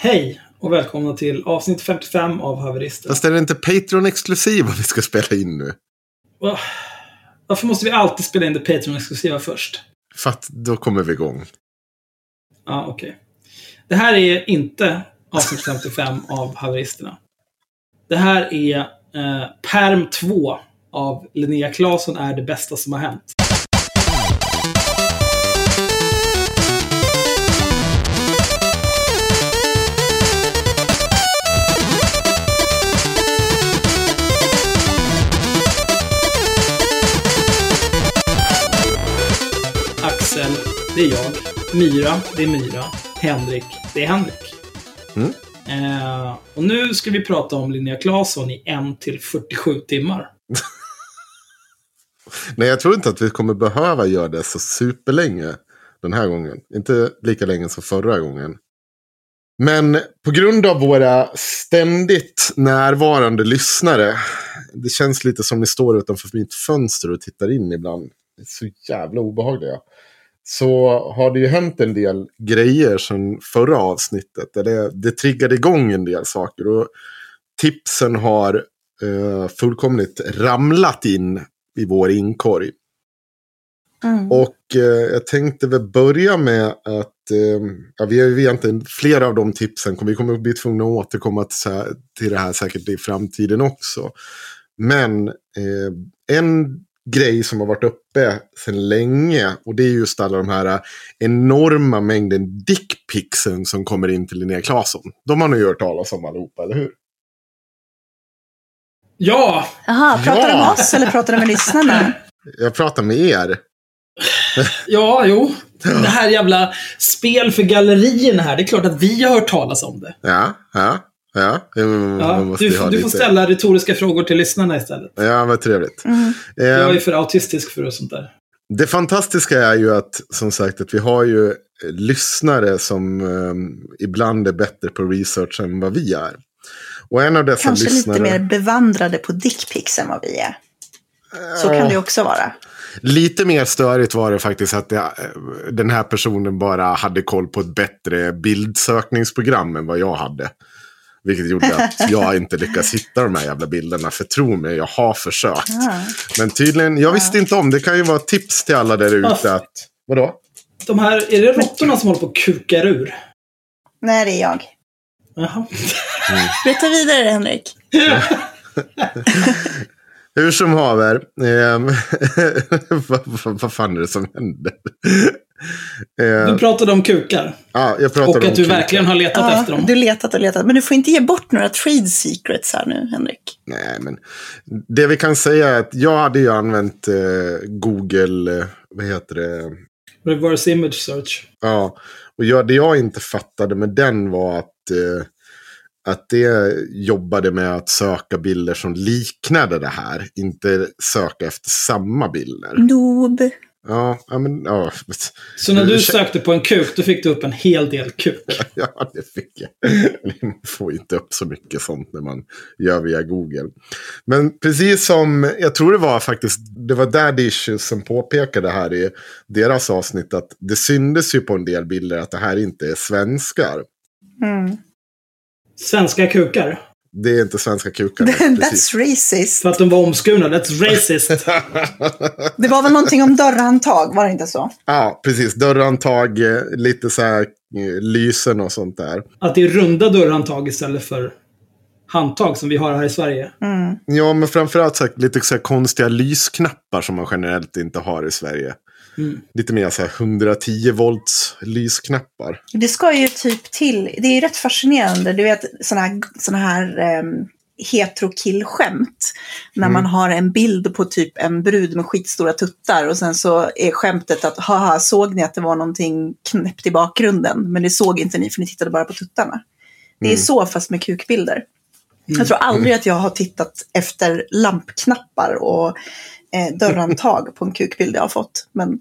Hej och välkomna till avsnitt 55 av Haverister. Fast är det inte Patreon-exklusiva vi ska spela in nu? Va? Varför måste vi alltid spela in det Patreon-exklusiva först? För att då kommer vi igång. Ja, okej. Det här är inte avsnitt 55 av Haveristerna. Det här är eh, Perm 2 av Linnea Claesson är det bästa som har hänt. Det är jag. Myra, det är Myra. Henrik, det är Henrik. Mm. Eh, och nu ska vi prata om Linnea Claesson i 1 till 47 timmar. Nej, jag tror inte att vi kommer behöva göra det så superlänge den här gången. Inte lika länge som förra gången. Men på grund av våra ständigt närvarande lyssnare. Det känns lite som ni står utanför mitt fönster och tittar in ibland. Det är så jävla obehagliga. Så har det ju hänt en del grejer sedan förra avsnittet. Där det, det triggade igång en del saker. Och tipsen har eh, fullkomligt ramlat in i vår inkorg. Mm. Och eh, jag tänkte väl börja med att eh, ja, vi har ju egentligen flera av de tipsen. Vi kommer att bli tvungna att återkomma till, till det här säkert i framtiden också. Men eh, en grej som har varit uppe sedan länge. Och det är just alla de här eh, enorma mängden dickpicsen som kommer in till Linnea Claesson. De har ni ju hört talas om allihopa, eller hur? Ja! Jaha, pratar du Ja. med oss eller pratar du med lyssnarna? Jag pratar med er. Ja, jo. Det här jävla spel för gallerierna här. Det är klart att vi har hört talas om det. Ja, ja, ja. Mm, Ja, du, du får lite- ställa retoriska frågor till lyssnarna istället. Ja, vad trevligt. Mm. Eh, Jag är för autistisk för och sånt där. Det fantastiska är ju att, som sagt, att vi har ju lyssnare som eh, ibland är bättre på research än vad vi är. Och en av dessa Kanske lyssnare... lite mer bevandrade på dickpics än vad vi är. Så kan det också vara. Lite mer störigt var det faktiskt att det, den här personen bara hade koll på ett bättre bildsökningsprogram än vad jag hade. Vilket gjorde att jag inte lyckas hitta de här jävla bilderna. För tro mig, jag har försökt. Ah. Men tydligen, jag visste inte om, det kan ju vara tips till alla där ute Ja. att... Vadå? De här, är det råttorna som håller på och kukar ur? Nej, det är jag. Jaha. Berätta vidare, Henrik. Hur som haver. ehm, vad, vad, vad fan är det som händer? Eh, Du pratade om kukar. ja, jag pratar Och om att du kukar. verkligen har letat Ja, efter dem. du letat och letat. Men du får inte ge bort några trade secrets här nu, Henrik. Nej, men det vi kan säga är att jag hade ju använt eh, Google, eh, vad heter det? Reverse image search. Ja, och jag, det jag inte fattade med den var att, eh, att det jobbade med att söka bilder som liknade det här. Inte söka efter samma bilder. Noob. Ja, men ja. Så när du sökte på en kuk, då fick du upp en hel del kuk. Ja, det fick jag. Man får inte upp så mycket sånt när man gör via Google. Men precis som, jag tror det var faktiskt, det var Daddy Issues som påpekade här i deras avsnitt att det syndes ju på en del bilder att det här inte är svenskar. Mm. Svenska kukar. Det är inte svenska kukar. That's racist. För att de var omskurna. That's racist. Det var väl någonting om dörrhandtag, var det inte så? Ja, precis. Dörrhandtag, eh, lite så här eh, lysen och sånt där. Att det är runda dörrhandtag istället för handtag som vi har här i Sverige. Mm. Ja, men framförallt så här, lite så här konstiga lysknappar som man generellt inte har i Sverige. Mm. Lite mer så här 110 volts lysknappar. Det ska ju typ till, det är rätt fascinerande, du vet sådana här, såna här um, heterokillskämt. När man har en bild på typ en brud med skitstora tuttar och sen så är skämtet att haha, såg ni att det var någonting knäppt i bakgrunden? Men det såg inte ni för ni tittade bara på tuttarna. Det är Mm. så fast med kukbilder. Jag tror aldrig att jag har tittat efter lampknappar och eh, dörrhandtag på en kukbild jag har fått. Men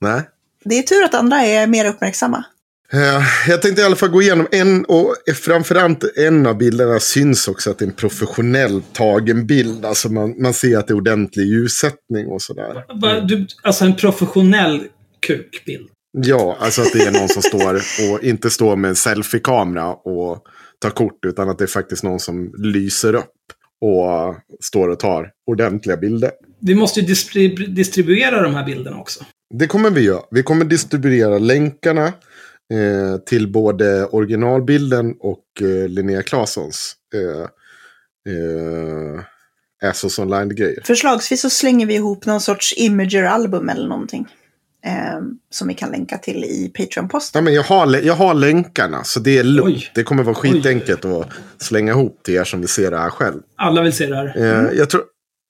Nej. det är tur att andra är mer uppmärksamma. Eh, Jag tänkte i alla fall gå igenom en och framförallt en av bilderna syns också att det är en professionell tagen bild. Alltså man, man ser att det är ordentlig ljussättning och sådär. Du, alltså en professionell kukbild. Ja, alltså att det är någon som står och inte står med en selfie-kamera och tar kort. Utan att det är faktiskt någon som lyser upp och står och tar ordentliga bilder. Vi måste ju distrib distribuera de här bilderna också. Det kommer vi göra. Vi kommer distribuera länkarna eh, till både originalbilden och eh, Linnea Claessons eh, eh, Assos Online-grejer. Förslagsvis så slänger vi ihop någon sorts Imager-album eller någonting. Eh, som vi kan länka till i Patreon-posten. Ja, men jag, har, jag har länkarna, så det är lugnt. Oj. Det kommer vara skitenkelt att slänga ihop till er som vill se det här själb. Alla vill se det här. Eh, jag tror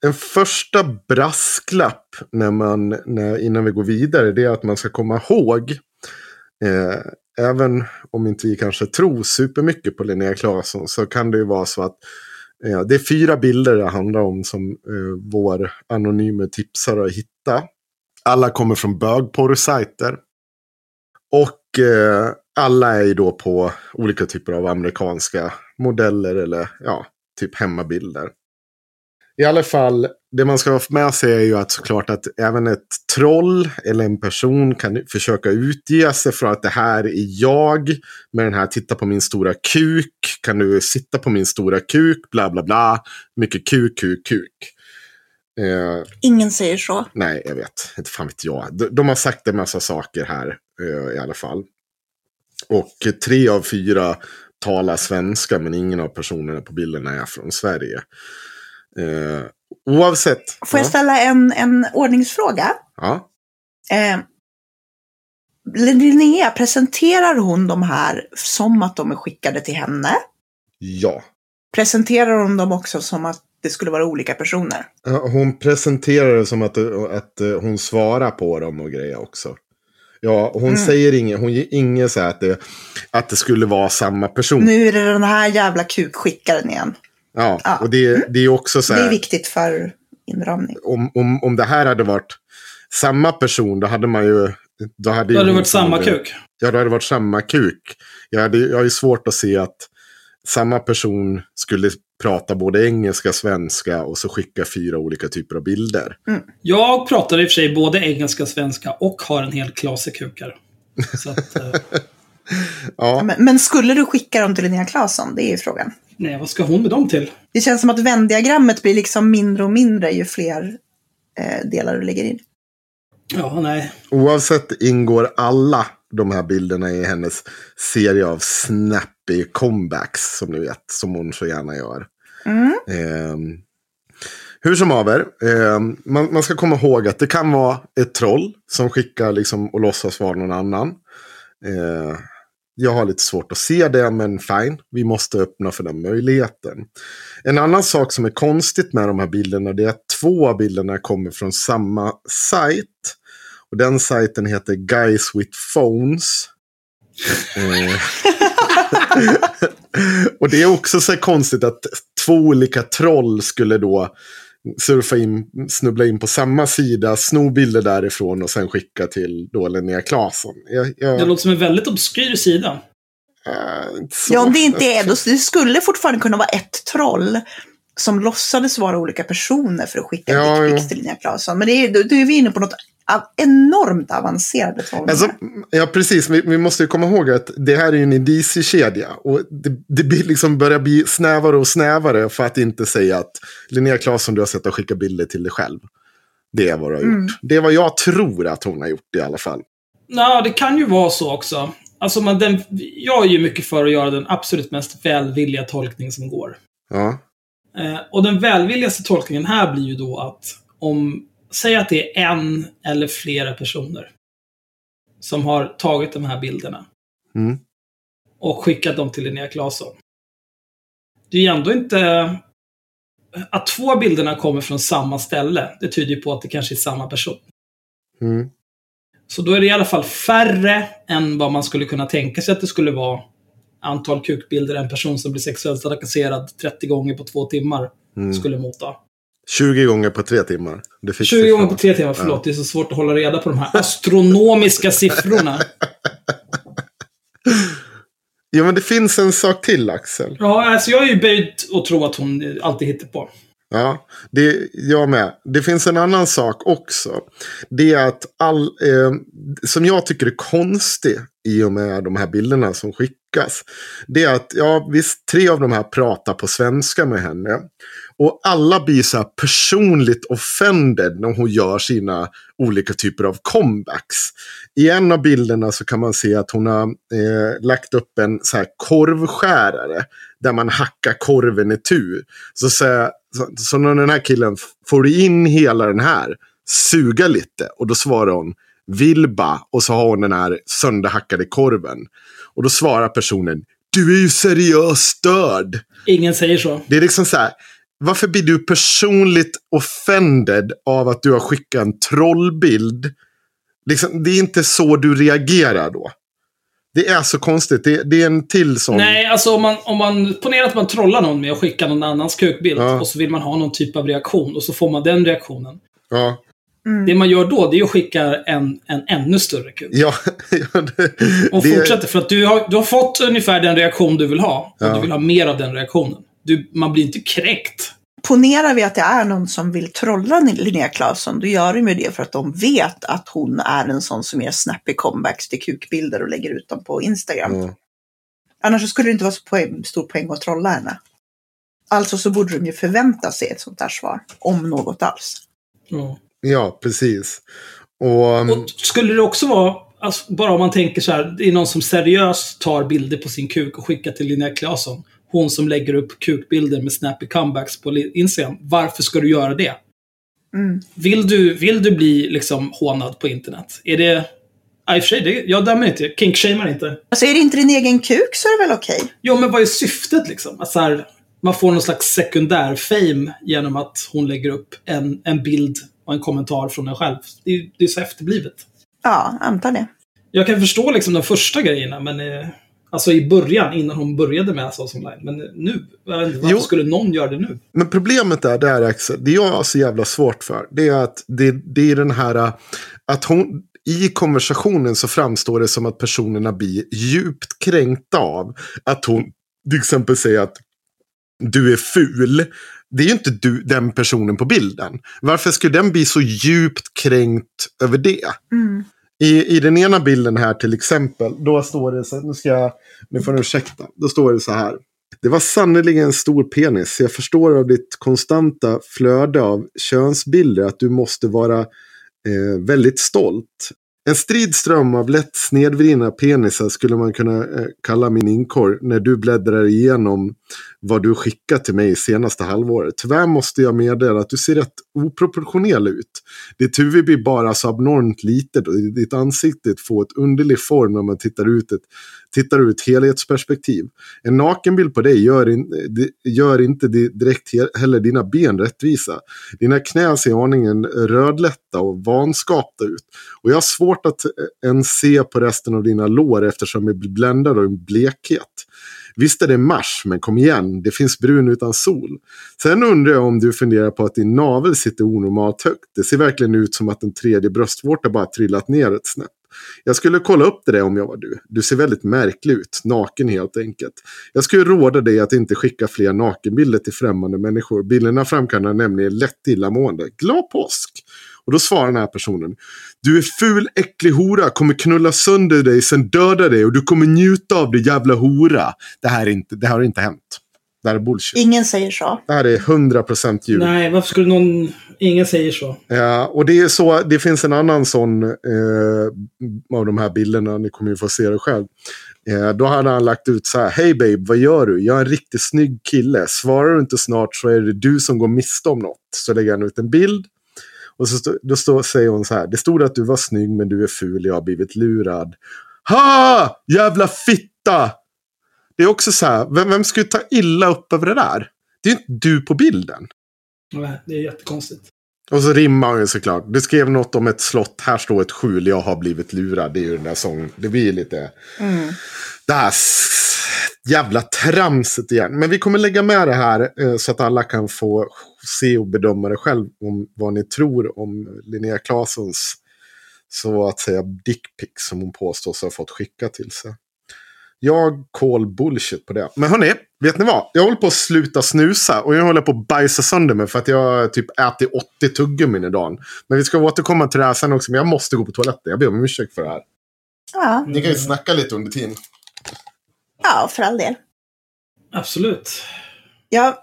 en första brasklapp när man, när, innan vi går vidare, det är att man ska komma ihåg, eh, även om inte vi kanske tror supermycket på Linnea Claesson, så kan det ju vara så att eh, det är fyra bilder det handlar om som eh, vår anonyma tipsare har hittat. Alla kommer från bögporrsajter. Och eh, alla är ju då på olika typer av amerikanska modeller eller ja, typ hemmabilder. I alla fall, det man ska ha med sig är ju att såklart att även ett troll eller en person kan försöka utge sig för att det här är jag. Med den här titta på min stora kuk. Kan du sitta på min stora kuk? Bla bla bla. Mycket kuk, kuk, kuk. Eh, Ingen säger så. Nej, jag vet. Inte fan vet jag. De, de har sagt en massa saker här eh, i alla fall. Och tre av fyra talar svenska, men ingen av personerna på bilderna är från Sverige. Eh, oavsett. Får jag ja, ställa en, en ordningsfråga? ja. Eh, Linnea, presenterar hon de här som att de är skickade till henne? ja. Presenterar hon dem också som att det skulle vara olika personer? Hon presenterar det som att, att eh, hon svarar på dem och grejer också. Ja, hon säger inget, hon ger inget så här att det, att det skulle vara samma person. Nu är det den här jävla kukskickaren igen. Ja, Ja. och det, det är också så Det här. är viktigt för inramning. om, om, om det här hade varit samma person, då hade man ju... Då hade, Då hade det varit samma förmodligen- kuk. Ja, då hade det varit samma kuk. Jag, hade, jag har ju svårt att se att samma person skulle prata både engelska, svenska och så skicka fyra olika typer av bilder. Jag pratar i och för sig både engelska och svenska och har en hel klase kukar. Så att, eh, Ja, Men, men skulle du skicka dem till Linnea Claesson? Det är ju frågan. Nej, vad ska hon med dem till? Det känns som att vändiagrammet blir liksom mindre och mindre ju fler eh, delar du lägger in. Ja, nej. oavsett ingår alla de här bilderna i hennes serie av snappy comebacks, som ni vet, som hon så gärna gör. Mm. Ehm, hur som haver, ehm, man, man ska komma ihåg att det kan vara ett troll som skickar liksom och låtsas vara någon annan. Eh, jag har lite svårt att se det, men fine. Vi måste öppna för den möjligheten. En annan sak som är konstigt med de här bilderna det är att två av bilderna kommer från samma sajt. Och den sajten heter Guys with Phones. Eh. Och det är också så här konstigt att två olika troll skulle då surfa in, snubbla in på samma sida, sno bilder därifrån och sen skicka till då Linnea Claesson. Jag, jag, Det låter som en väldigt obskyr sida. äh, Ja, om det inte är då, det skulle fortfarande kunna vara ett troll som låtsades vara olika personer för att skicka Ja, dickpics till Linnea Claesson. Men det är, då, då är vi inne på något av- enormt avancerade troll. Alltså, ja, precis. Vi, vi måste ju komma ihåg att det här är ju en indiciekedja. Och det, det blir liksom börjar bli snävare och snävare för att inte säga att Linnea Claesson, du har sett att skicka bilder till dig själv. Det är vad du har Mm. gjort. Det är vad jag tror att hon har gjort i alla fall. Ja, det kan ju vara så också. Alltså, man, den, jag är ju mycket för att göra den absolut mest välvilliga tolkning som går. Ja, Eh, och den välvilligaste tolkningen här blir ju då att om, säg att det är en eller flera personer som har tagit de här bilderna Mm. och skickat dem till Linnea Claesson. Det är ju ändå inte... Att två bilderna kommer från samma ställe, det tyder ju på att det kanske är samma person. Mm. Så då är det i alla fall färre än vad man skulle kunna tänka sig att det skulle vara antal kukbilder en person som blir sexuellt trakasserad 30 gånger på två timmar Mm. skulle motta. 20 gånger på tre timmar. Det fick 20 sig gånger på tre timmar, förlåt. Det är så svårt att hålla reda på de här astronomiska siffrorna. Ja, men det finns en sak till, Axel. Ja, alltså jag är ju böjd att tro att hon alltid hittar på. Ja, det, jag med. Det finns en annan sak också. Det är att all, eh, som jag tycker är konstig i och med de här bilderna som lyckas. Det är att, ja visst, tre av de här pratar på svenska med henne. Och alla blir så här personligt offended när hon gör sina olika typer av comebacks. I en av bilderna så kan man se att hon har eh, lagt upp en så här korvskärare. Där man hackar korven i tur. Så, så, så, så när den här killen får in hela den här, suga lite. Och då svarar hon Vilba och så har hon den här sönderhackade korven. Och då svarar personen Du är ju seriöst störd. Ingen säger så. Det är liksom så här. Varför blir du personligt offended av att du har skickat en trollbild? Liksom, det är inte så du reagerar då. Det är så konstigt. Det, det är en till sån. Nej, alltså om man, om man ponerar att man trollar någon med att skicka någon annans kukbild Ja. och så vill man ha någon typ av reaktion och så får man den reaktionen. Ja, Det man gör då, det är att skicka en, en ännu större kuk. ja, ja det, Och det- fortsätter, för att du har, du har fått ungefär den reaktion du vill ha. Och Ja. du vill ha mer av den reaktionen. Du, man blir inte kränkt. Ponerar vi att det är någon som vill trolla Linnea Claesson, då gör de ju det för att de vet att hon är en sån som gör snappy comebacks till kukbilder och lägger ut dem på Instagram. Ja. Annars skulle det inte vara så poäng, stor poäng att trolla henne. Alltså så borde de ju förvänta sig ett sånt där svar, om något alls. Ja. Ja, precis. Och, um, Och skulle det också vara, alltså, bara om man tänker så här, det är någon som seriöst tar bilder på sin kuk och skickar till Linnea Claesson. Hon som lägger upp kukbilder med snappy comebacks på Instagram. Varför ska du göra det? Mm. Vill du, vill du bli liksom hånad på internet? Är det... Ja, i och för sig, det, jag dömer inte. Kinkshamear inte. Alltså är det inte din egen kuk så är det väl okej? Jo, men vad är syftet liksom? Att så här, man får någon slags sekundär fame genom att hon lägger upp en, en bild och en kommentar från en själv. Det är, det är så efterblivet. Ja, antar det. Jag kan förstå liksom de första grejerna, men eh, alltså i början, innan hon började med Assault online. Men eh, nu, varför Jo. skulle någon göra det nu? Men problemet är, där Axel, det jag har så jävla svårt för, det är att det, det är den här, äh, att hon, i konversationen så framstår det som att personerna blir djupt kränkta av att hon till exempel säger att du är ful. Det är ju inte du, den personen på bilden. Varför skulle den bli så djupt kränkt över det? Mm. I, I den ena bilden här till exempel, då står det så nu ska jag, nu får ni ursäkta, då står det så här. Det var sannerligen en stor penis. Jag förstår av ditt konstanta flöde av könsbilder att du måste vara eh, väldigt stolt. En strid ström av lätt snedvridna penisar skulle man kunna eh, kalla min inkorg när du bläddrar igenom vad du skickat till mig senaste halvåret. Tyvärr måste jag meddela att du ser rätt oproportionell ut. Ditt huvud blir bara så abnormt litet och ditt ansikte får ett underlig form när man tittar ut ett, tittar ur ett helhetsperspektiv. En nakenbild på dig gör, in, gör inte direkt heller dina ben rättvisa. Dina knän ser aningen rödlätta och vanskapta ut. Och jag har svårt att eh, ens se på resten av dina lår eftersom jag blir bländad av en blekhet. Visst är det mars, men kom igen, det finns brun utan sol. Sen undrar jag om du funderar på att din navel sitter onormalt högt. Det ser verkligen ut som att en tredje bröstvårta bara trillat ner ett snäpp. Jag skulle kolla upp det där om jag var du. Du ser väldigt märklig ut, naken helt enkelt. Jag skulle råda dig att inte skicka fler nakenbilder till främmande människor. Bilderna framkallar nämligen lätt illamående. Glad påsk! Och då svarar den här personen. Du är ful, äcklig hora, kommer knulla sönder dig, sen döda dig och du kommer njuta av det jävla hora. Det här, är inte, det här har inte hänt. Det här är bullshit. Ingen säger så. Det här är 100% ljug. Nej, varför skulle någon... Ingen säger så. Ja, och det är så, det finns en annan sån eh, av de här bilderna, ni kommer ju få se det själv. Eh, då hade han lagt ut så här, hej babe, vad gör du? Jag är en riktigt snygg kille. Svarar du inte snart så är det du som går miste om något. Så lägger han ut en bild. Och så då stå, säger hon så här, det stod att du var snygg men du är ful, jag har blivit lurad. Ha! Jävla fitta! Det är också så här, vem, vem skulle ta illa upp över det där? Det är inte du på bilden. Nej, det är jättekonstigt. Och så rimmar ju såklart. Du skrev något om ett slott. Här står ett skjul. Jag har blivit lurad. Det är ju den där sången. Det blir ju lite... Mm. Det här jävla tramset igen. Men vi kommer lägga med det här eh, så att alla kan få se och bedöma det själv. Om vad ni tror om Linnea Claessons så att säga dickpics som hon påstås ha fått skicka till sig. Jag call bullshit på det. Men hörni, vet ni vad? Jag håller på att sluta snusa och jag håller på att bajsa sönder mig för att jag typ ätit 80 tuggummin idag. Men vi ska återkomma till det här sen också, men jag måste gå på toaletten. Jag ber om ursäkt för det här. Ja, Ni kan ju snacka lite under tiden. ja för all del. Absolut. Jag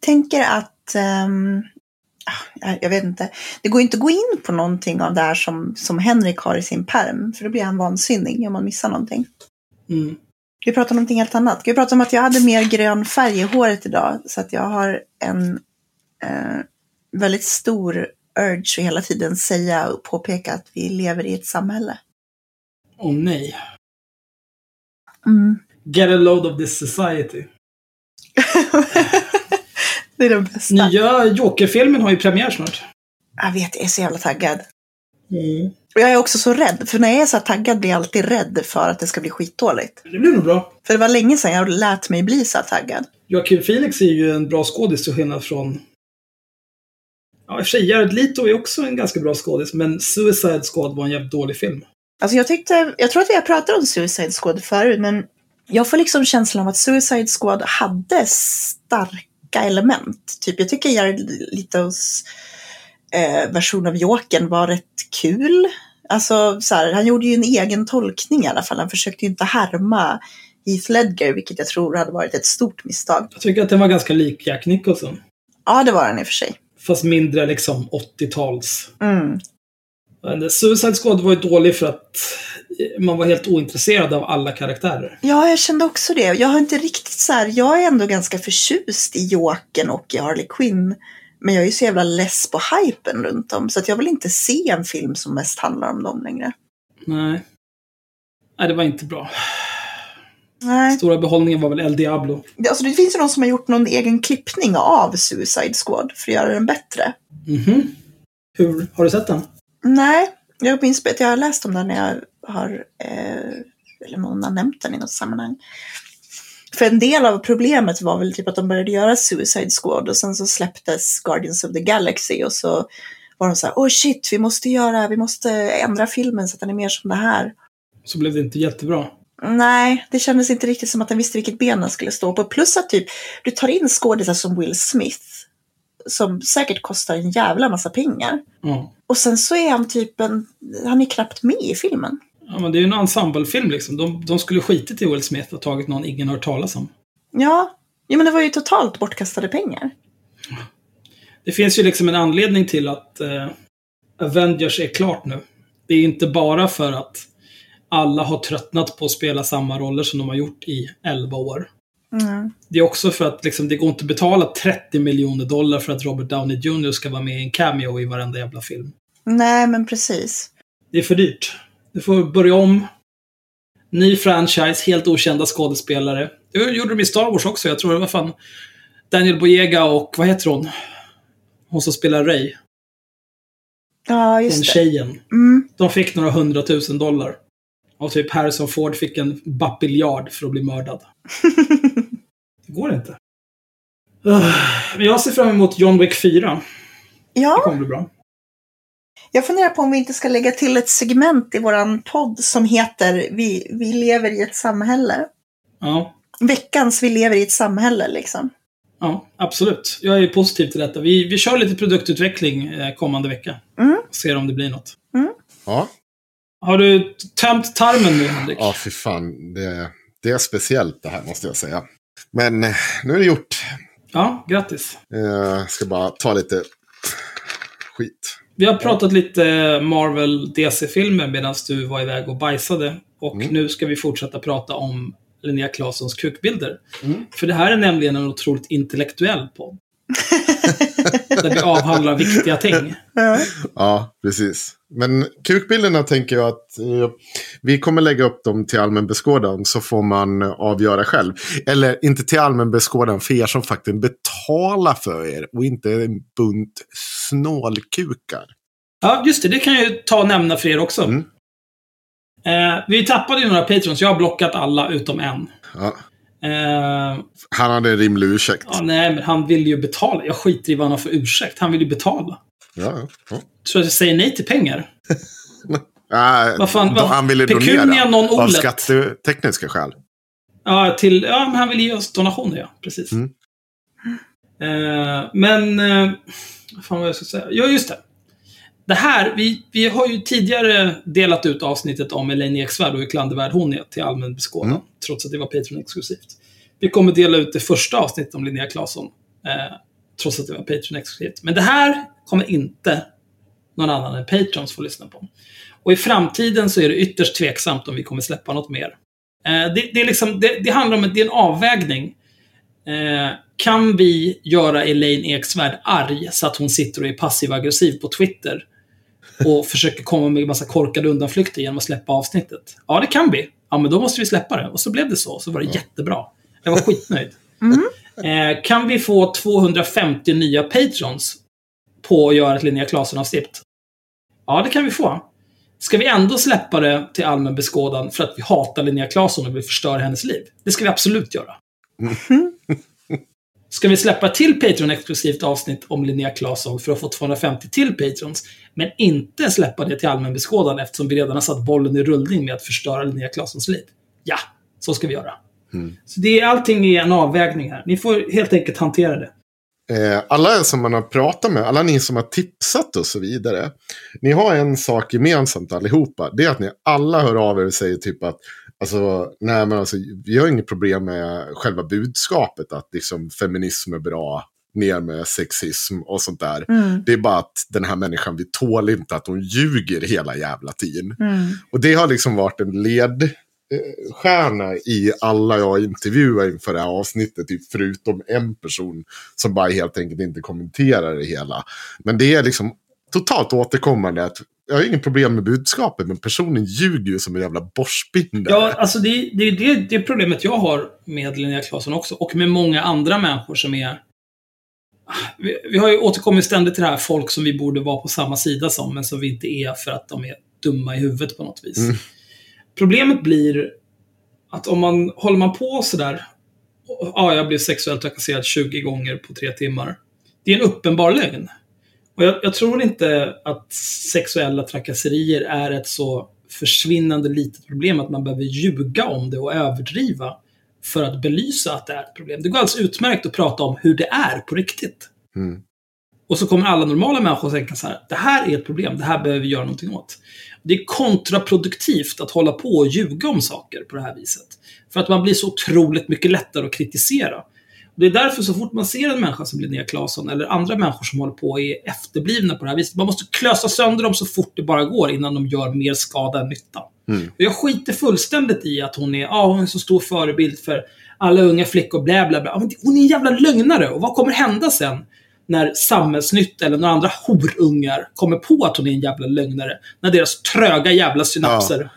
tänker att, ah, jag vet inte, det går inte att gå in på någonting av det här som, som Henrik har i sin perm, för då blir han vansinnig om man missar någonting. Mm. Vi pratar om någonting helt annat. Vi pratar om att jag hade mer grön färg i håret idag, så att jag har en eh, väldigt stor urge att hela tiden säga och påpeka att vi lever i ett samhälle. Åh nej. Mm. Get a load of this society. det är den bästa. Nya Joker-filmen har ju premiär snart. Jag vet, jag är så jävla taggad. Mm. Och jag är också så rädd, för när jag är så här taggad blir jag alltid rädd för att det ska bli skitdåligt. Det blir nog bra. För det var länge sedan jag lät mig bli så här taggad. Joaquin Phoenix är ju en bra skådis till skillnad från... Ja, i och för sig, Jared Leto är också en ganska bra skådis, men Suicide Squad var en jävligt dålig film. Alltså jag tyckte, jag tror att vi har pratat om Suicide Squad förut, men jag får liksom känslan av att Suicide Squad hade starka element. Typ, jag tycker Jared Letos eh, version av Jokern var rätt kul. Alltså, så här, han gjorde ju en egen tolkning i alla fall. Han försökte ju inte härma Heath Ledger, vilket jag tror hade varit ett stort misstag. Jag tycker att den var ganska lik Jack Nicholson. Ja, det var han i och för sig. Fast mindre liksom 80-tals. Mm. Men Suicide Squad var ju dålig för att man var helt ointresserad av alla karaktärer. Ja, jag kände också det. Jag har inte riktigt så här, jag är ändå ganska förtjust i Jokern och i Harley Quinn. Men jag är ju så jävla less på hypen runt dem, så att jag vill inte se en film som mest handlar om dem längre. Nej. Nej, det var inte bra. Nej. Stora behållningen var väl El Diablo. Alltså, det finns ju någon som har gjort någon egen klippning av Suicide Squad för att göra den bättre. Mhm. Hur? Har du sett den? Nej, jag minns att jag har läst om den när jag har, eh, eller någon har nämnt den i något sammanhang. För en del av problemet var väl typ att de började göra Suicide Squad och sen så släpptes Guardians of the Galaxy och så var de så här, oh shit, vi måste göra, vi måste ändra filmen så att den är mer som det här. Så blev det inte jättebra. Nej, det kändes inte riktigt som att den visste vilket ben den skulle stå på. Plus att typ, du tar in skådisar som Will Smith, som säkert kostar en jävla massa pengar. Ja. Och sen så är han typ en, han är knappt med i filmen. Ja men det är ju en ensemblefilm liksom. De, de skulle skitit i Will Smith och tagit någon ingen hört talas om. Ja, ja men det var ju totalt bortkastade pengar. Det finns ju liksom en anledning till att eh, Avengers är klart nu. Det är inte bara för att alla har tröttnat på att spela samma roller som de har gjort i 11 år. Mm. Det är också för att liksom, det går inte att betala 30 miljoner dollar för att Robert Downey Jr. ska vara med i en cameo i varenda jävla film. Nej, men precis. Det är för dyrt. Du får börja om. Ny franchise, helt okända skådespelare. Det gjorde de i Star Wars också. Jag tror det var fan Daniel Boyega och vad heter hon? Hon som spelar Ray. Ja, Den just det. tjejen. Mm. De fick några hundratusen dollar. Och typ Harrison Ford fick en bapiljard för att bli mördad. det går inte. Men jag ser fram emot John Wick 4. Det Ja, kommer bli bra. Jag funderar på om vi inte ska lägga till ett segment i våran podd som heter Vi, vi lever i ett samhälle. Ja, Veckans Vi lever i ett samhälle, liksom. ja, absolut. Jag är positiv till detta. Vi, vi kör lite produktutveckling eh, kommande vecka. Mm. Ser om det blir något. Ja, Har du tömt tarmen nu, Henrik? ja fy fan. Det, det är speciellt det här måste jag säga. Men eh, nu är det gjort. Ja, grattis. Jag ska bara ta lite skit. Vi har pratat lite Marvel DC-filmer medan du var iväg och bajsade. Och Mm. nu ska vi fortsätta prata om Linnea Claessons kukbilder. Mm. För det här är nämligen en otroligt intellektuell podd. där vi avhandlar viktiga ting. Ja. Precis. Men kukbilderna tänker jag att eh, vi kommer lägga upp dem till allmän beskådan så får man eh, avgöra själv. Eller inte till allmän beskådan för er som faktiskt betalar för er och inte en bunt snålkukar. Ja, just det. Det kan jag ju ta och nämna för er också. Mm. Eh, vi tappade ju några patrons. Jag har blockat alla utom en. Ja, Eh, han hade en rimlig ursäkt. ja, nej, men han vill ju betala. Jag skiter i vad han har för ursäkt. Han vill ju betala. Ja, ja. Så jag säger nej till pengar. Ja, Vad fan, vad- han ville donera non av skattetekniska skäl. Ja, till, ja men han vill ge oss donationer, ja. Precis. Mm. Eh, men... Eh, vad fan vad jag ska säga? Ja, just det. Det här, vi, vi har ju tidigare delat ut avsnittet om Elaine Eksvärd och hur klandervärd hon är till allmän beskådan. Mm. Trots att det var Patreon-exklusivt. Vi kommer dela ut det första avsnittet om Linnea Claesson. Eh, trots att det var Patreon-exklusivt. Men det här kommer inte någon annan än Patrons få lyssna på. Och i framtiden så är det ytterst tveksamt om vi kommer släppa något mer. Eh, det, det, är liksom, det, det handlar om att det är en avvägning. Eh, kan vi göra Elaine Eksvärd arg så att hon sitter och är passiv-aggressiv på Twitter och försöker komma med en massa korkade undanflykter genom att släppa avsnittet? Ja, det kan vi. Ja, men då måste vi släppa det. Och så blev det så. Så var det jättebra. Jag var skitnöjd. Eh, kan vi få 250 nya patrons på att göra ett Linnea Claesson-avsnitt? Ja, det kan vi få. Ska vi ändå släppa det till allmän beskådan för att vi hatar Linnea Claesson och vill förstöra hennes liv? Det ska vi absolut göra. Ska vi släppa till Patreon-exklusivt avsnitt om Linnea Claesson för att få 250 till Patrons, men inte släppa det till allmän beskådan eftersom vi redan har satt bollen i rullning med att förstöra Linnea Claessons liv? Ja, så ska vi göra. Så det är allting är en avvägning här. Ni får helt enkelt hantera det. Eh, alla som man har pratat med, alla ni som har tipsat och så vidare. Ni har en sak gemensamt allihopa. Det är att ni alla hör av er och säger typ att Alltså, nej, men alltså, vi har inget problem med själva budskapet. Att liksom, feminism är bra, ner med sexism och sånt där. Mm. Det är bara att den här människan, vi tål inte att hon ljuger hela jävla tiden. Mm. Och det har liksom varit en ledstjärna i alla jag intervjuar inför det här avsnittet. Typ förutom en person som bara helt enkelt inte kommenterar det hela. Men det är liksom totalt återkommande att jag har inget problem med budskapet, men personen ljuger ju som en jävla borstbindare. Ja, alltså det är det, det, det problemet jag har med Linnea Claesson också. Och med många andra människor som är... Vi, vi har ju återkommit ständigt till det här folk som vi borde vara på samma sida som, men som vi inte är för att de är dumma i huvudet på något vis. Mm. Problemet blir att om man håller man på sådär, ja, jag blev sexuellt trakasserad 20 gånger på tre timmar. Det är en uppenbar lögn. Och jag, jag tror inte att sexuella trakasserier är ett så försvinnande litet problem att man behöver ljuga om det och överdriva för att belysa att det är ett problem. Det går alldeles utmärkt att prata om hur det är på riktigt. Mm. Och så kommer alla normala människor att tänka så här, det här är ett problem, det här behöver vi göra någonting åt. Det är kontraproduktivt att hålla på och ljuga om saker på det här viset. För att man blir så otroligt mycket lättare att kritisera. Det är därför så fort man ser en människa som Linnea Claesson eller andra människor som håller på och är efterblivna på det här viset. Man måste klösa sönder dem så fort det bara går innan de gör mer skada än nytta. Mm. Och jag skiter fullständigt i att hon är, ja, hon är så stor förebild för alla unga flickor, bla bla bla. Ja, men Hon är en jävla lögnare. Och vad kommer hända sen? När Samhällsnytt eller några andra horungar kommer på att hon är en jävla lögnare. När deras tröga jävla synapser.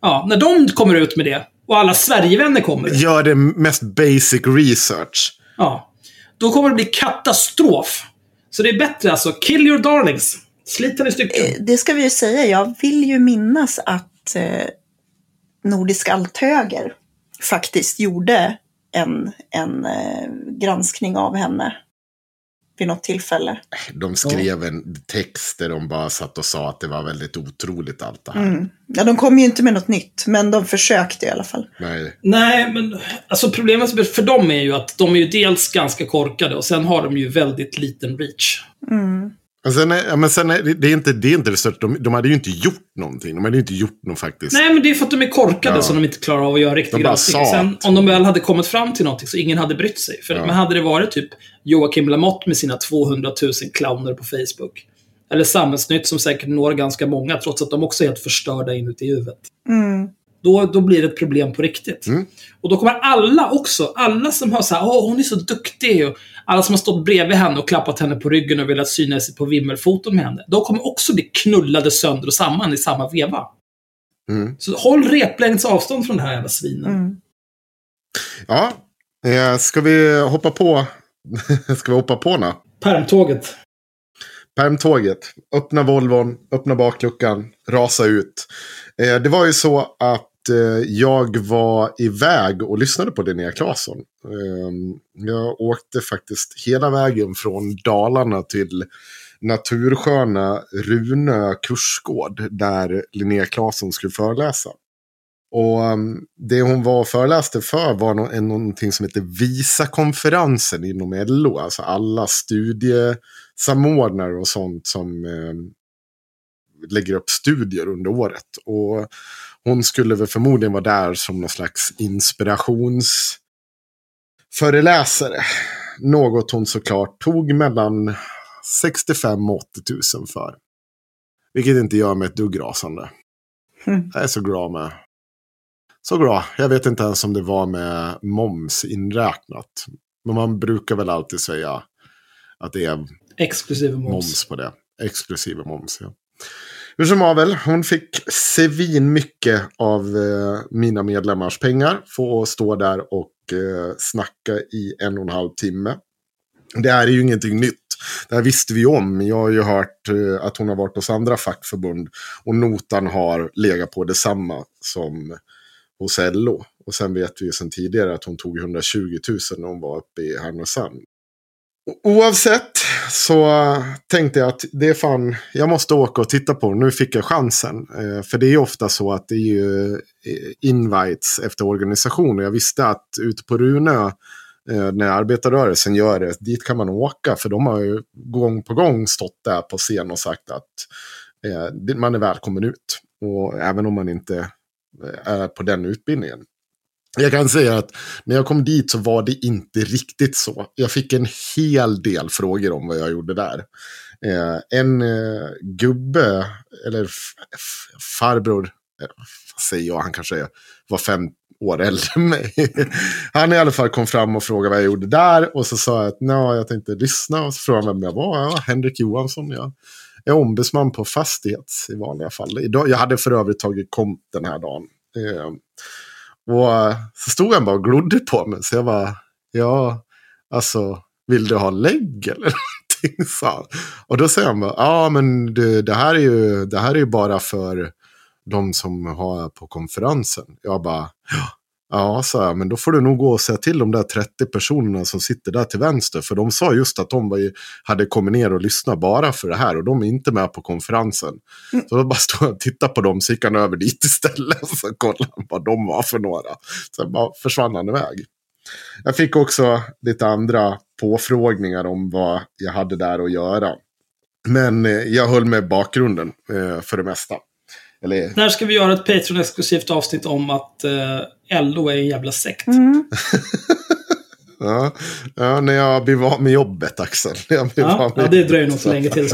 Ja, när de kommer ut med det. Och alla Sverigevänner kommer. Gör det mest basic research. Ja. Då kommer det bli katastrof. Så det är bättre alltså, kill your darlings. Slit den i stycken. Eh, Det ska vi ju säga, jag vill ju minnas att eh, Nordisk Althöger faktiskt gjorde en, en eh, granskning av henne vid något tillfälle. De skrev en text där de bara satt och sa att det var väldigt otroligt allt det här. Mm. Ja, de kom ju inte med något nytt, men de försökte i alla fall. Nej. Nej, men alltså problemet för dem är ju att de är ju dels ganska korkade och sen har de ju väldigt liten reach. Mm. Men sen är, men sen är det, är inte det, är inte det största. De, de hade ju inte gjort någonting. De hade ju inte gjort något faktiskt. Nej, men det är för att de är korkade Ja. som de inte klarar av att göra riktig granskning. Sen, om de väl hade kommit fram till någonting så ingen hade brytt sig. För Ja. men hade det varit typ Joakim Lamotte med sina 200 000 clowner på Facebook. Eller Samhällsnytt som säkert når ganska många, trots att de också är helt förstörda inuti huvudet. Mm. Då, då blir det ett problem på riktigt. Mm. Och då kommer alla också, alla som har så här, åh hon är så duktig. Och alla som har stått bredvid henne och klappat henne på ryggen och velat syna sig på vimmelfoton med henne. De kommer också bli knullade sönder och samman i samma veva. Mm. Så håll replängds avstånd från det här jävla svinen. Mm. Ja, eh, ska vi hoppa på? ska vi hoppa på nu? Permtåget. Permtåget. Öppna Volvon, öppna bakluckan, rasa ut. Eh, det var ju så att Eh, jag var iväg och lyssnade på Linnea Claesson. Eh, jag åkte faktiskt hela vägen från Dalarna till natursköna Runö kursgård där Linnea Claesson skulle föreläsa. Och ehm, det hon var föreläste för var någonting som heter VISA-konferensen inom LO. Alltså alla studiesamordnare och sånt som eh, lägger upp studier under året. Och hon skulle väl förmodligen vara där som någon slags inspirationsföreläsare. Något hon såklart tog mellan 65 och 80 000 för. Vilket inte gör mig ett dugg rasande. Mm. Jag är så glad med. Så glad. Jag vet inte ens om det var med moms inräknat. Men man brukar väl alltid säga att det är Exklusive moms. moms på det. Exklusive moms, ja. Hur som havel, hon fick sevin mycket av eh, mina medlemmars pengar. Få stå där och eh, snacka i en och en halv timme. Det här är ju ingenting nytt. Det här visste vi om. Jag har ju hört eh, att hon har varit hos andra fackförbund. Och notan har legat på detsamma som hos LO. Och sen vet vi ju sedan tidigare att hon tog 120 000 när hon var uppe i Härnösand. Oavsett så tänkte jag att det är fan, jag måste åka och titta på det. Nu fick jag chansen. Eh, för det är ju ofta så att det är ju eh, invites efter organisation. Jag visste att ute på Runö, eh, när arbetarrörelsen gör det, dit kan man åka. För de har ju gång på gång stått där på scen och sagt att man är välkommen ut. Och även om man inte är på den utbildningen. Jag kan säga att när jag kom dit så var det inte riktigt så. Jag fick en hel del frågor om vad jag gjorde där. Eh, en eh, gubbe, eller farbror, eh, vad säger jag, han kanske var fem år äldre än mig. han i alla fall kom fram och frågade vad jag gjorde där. Och så sa jag att "Nå, jag tänkte lyssna. Och så frågade han vem jag var. Ja, Henrik Johansson. Jag är ombudsman på Fastighets i vanliga fall. Idag, jag hade för övrigt tagit komp den här dagen. Eh, och eh, så stod han bara och glodde på mig. Så jag bara, ja, alltså, vill du ha lägg eller någonting? sa han. Och då säger han bara, ja men du, det, här är ju, det här är ju bara för de som har på konferensen. Jag bara, ja. Ja, sa jag, men då får du nog gå och säga till de där 30 personerna som sitter där till vänster. För de sa just att de var hade kommit ner och lyssnat bara för det här. Och de är inte med på konferensen. Så då bara stod jag och tittade på dem, så gick han över dit istället. Så kollade han vad de var för några. Sen bara försvann han iväg. Jag fick också lite andra påfrågningar om vad jag hade där att göra. Men eh, jag höll med bakgrunden eh, för det mesta. Eller, När ska vi göra ett Patreon-exklusivt avsnitt om att eh, LO är en jävla sekt? Mm. ja, ja, när jag blir van med jobbet, Axel. När jag blir Ja, van med ja, det dröjer nog så länge till.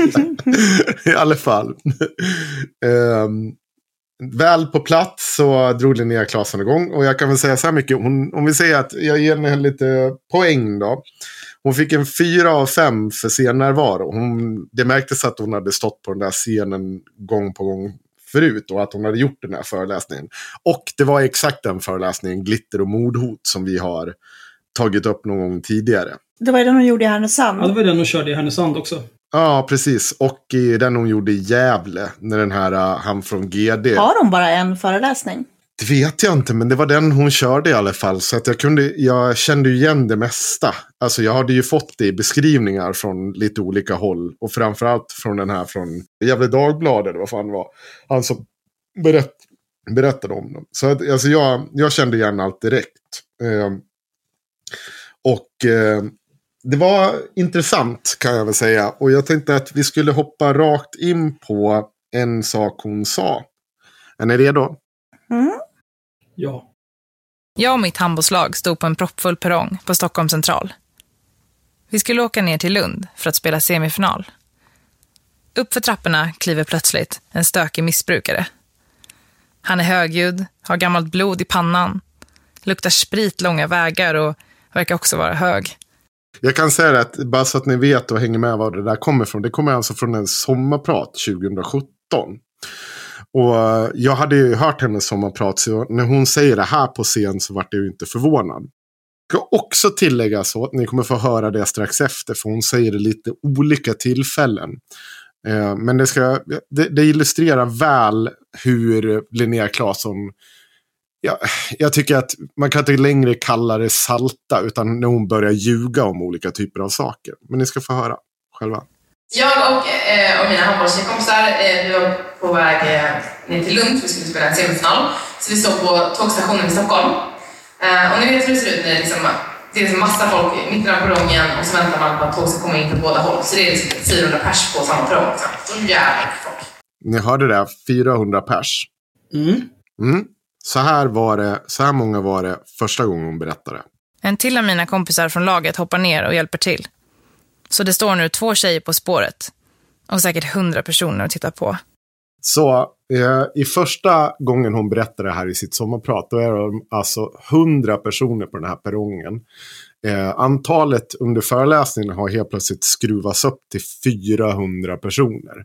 I alla fall. Ehm, väl på plats så drog Linnea Claesson igång. Och jag kan väl säga så här mycket. Hon, om vi säger att jag ger henne lite poäng då. Hon fick en fyra av fem för scennärvaro. Hon, det märktes att hon hade stått på den där scenen gång på gång förut. Och att hon hade gjort den här föreläsningen. Och det var exakt den föreläsningen, Glitter och mordhot, som vi har tagit upp någon gång tidigare. Det var den hon gjorde i Härnösand. Ja, det var den hon körde i Härnösand också. Ja, precis. Och i den hon gjorde i Gävle, när den här, uh, han från GD. Har de bara en föreläsning? Det vet jag inte, men det var den hon körde i alla fall. Så att jag, kunde, jag kände igen det mesta. Alltså jag hade ju fått det i beskrivningar från lite olika håll. Och framförallt från den här från Gävle Dagblad, eller vad fan det var. Han som berätt, berättade om dem. Så att, alltså jag, jag kände igen allt direkt. Eh, och eh, det var intressant kan jag väl säga. Och jag tänkte att vi skulle hoppa rakt in på en sak hon sa. Är ni redo? Mm. Ja. Jag och mitt handbollslag stod på en proppfull perrong på Stockholm central. Vi skulle åka ner till Lund för att spela semifinal. Upp för trapporna kliver plötsligt en stökig missbrukare. Han är högljudd, har gammalt blod i pannan, luktar sprit långa vägar och verkar också vara hög. Jag kan säga det att bara så att ni vet och hänger med var det där kommer ifrån. Det kommer alltså från en sommarprat 2017. Och eh, jag hade ju hört hennes sommarprat. Så när hon säger det här på scen så vart jag ju inte förvånad. Jag ska också tillägga så att ni kommer få höra det strax efter. För hon säger det lite olika tillfällen. Eh, Men det, ska, det, det illustrerar väl hur Linnea Claesson Ja, jag tycker att man kan inte längre kalla det salta, utan när hon börjar ljuga om olika typer av saker. Men ni ska få höra själva. Jag och, eh, och mina handbollskompisar, eh, vi var på väg eh, ner till Lund för vi skulle spela en semifinal. Så vi stod på tågstationen i Stockholm. Eh, och ni vet hur det ser ut när det, liksom, det är liksom massa folk i mitten av perrongen och så väntar man på att tåg ska komma in på båda håll. Så det är liksom 400 pers på samma perrong. Så jävla mycket folk. Ni hörde det, 400 pers. Mm. Mm. Så, här var det, så här många var det första gången hon berättade. En till av mina kompisar från laget hoppar ner och hjälper till. Så det står nu två tjejer på spåret. Och säkert hundra personer och tittar på. Så eh, i första gången hon berättar det här i sitt sommarprat, då är det alltså 100 personer på den här perrongen. Eh, antalet under föreläsningen har helt plötsligt skruvats upp till 400 personer.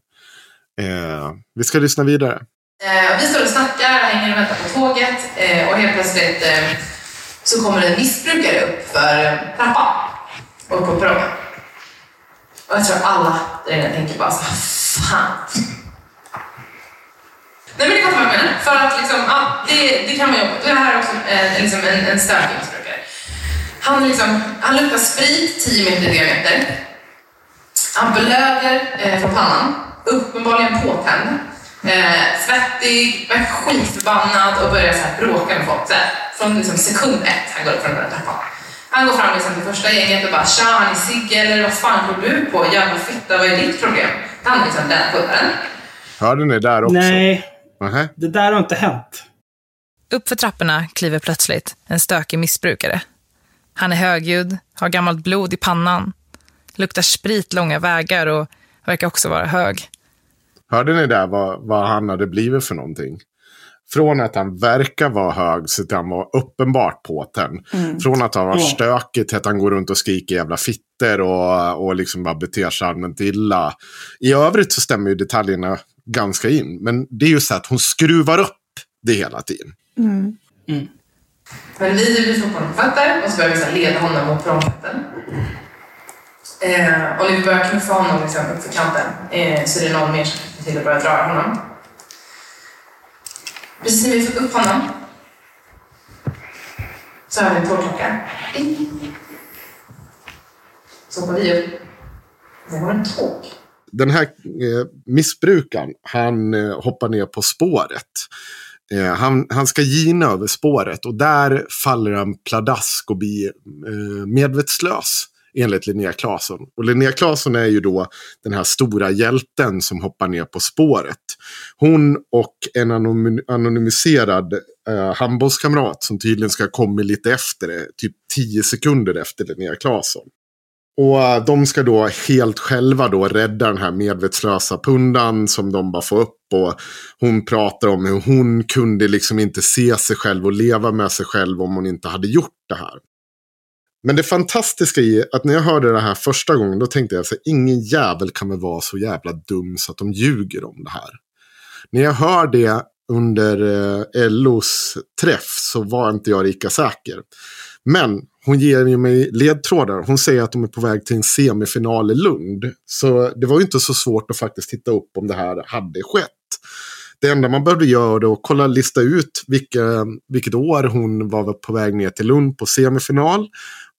Eh, vi ska lyssna vidare. Eh, vi står och snackar, hänger och väntar på tåget eh, och helt plötsligt eh, så kommer en missbrukare upp för eh, trappan och upp på perrongen. Och jag tror alla där inne tänker bara så fan. Nej men det fattar vad jag menar. För att liksom, ja, det, det kan man jobba Det här är också en, liksom en, en stökig missbrukare. Han, liksom, han luktar sprit 10 meter i diameter. Han blöder eh, från pannan. Uppenbarligen påtänd. Eh, svettig, men skitförbannad och börjar så här bråka med folk. Så här, från liksom sekund ett han går upp från den där trappan. Han går fram liksom till första gänget och bara “Tja, har ni cigg eller vad fan går du på? Jävla fitta, vad är ditt problem?” Han är liksom den puttaren. Hörde ni där också? Nej, Nähä. det där har inte hänt. Upp för trapporna kliver plötsligt en stökig missbrukare. Han är högljudd, har gammalt blod i pannan, luktar sprit långa vägar och verkar också vara hög. Hörde ni där vad, vad han hade blivit för någonting? Från att han verkar vara hög så att han var uppenbart påtänd. Från att han var stökig till att han går runt och skriker jävla fitter och, och liksom bara beter sig allmänt illa. I övrigt så stämmer ju detaljerna ganska in. Men det är ju så att hon skruvar upp det hela tiden. Mm. Men vi, vi får på honom på fötter och så börjar vi så leda honom mot perrongkanten. Eh, och när vi börjar knuffa honom liksom upp för kanten eh, så är det någon mer som till att börja dra honom. Precis när vi får upp honom så hör vi en tårtklocka. Ding. Så hoppar vi upp. Det var en tåg den här eh, missbrukaren, han eh, hoppar ner på spåret. Eh, han, han ska gina över spåret och där faller han pladask och blir eh, medvetslös. Enligt Linnea Claesson. Och Linnea Claesson är ju då den här stora hjälten som hoppar ner på spåret. Hon och en anonymiserad eh, handbollskamrat som tydligen ska ha kommit lite efter det. Typ tio sekunder efter Linnea Claesson. Och eh, de ska då helt själva då rädda den här medvetslösa pundan som de bara får upp. Och hon pratar om hur hon kunde liksom inte se sig själv och leva med sig själv om hon inte hade gjort det här. Men det fantastiska i att när jag hörde det här första gången då tänkte jag att ingen jävel kan väl vara så jävla dum så att de ljuger om det här. När jag hör det under eh, LOs träff så var inte jag lika säker. Men hon ger ju mig ledtrådar. Hon säger att de är på väg till en semifinal i Lund. Så det var ju inte så svårt att faktiskt titta upp om det här hade skett. Det enda man behövde göra var att kolla, lista ut vilka, vilket år hon var på väg ner till Lund på semifinal.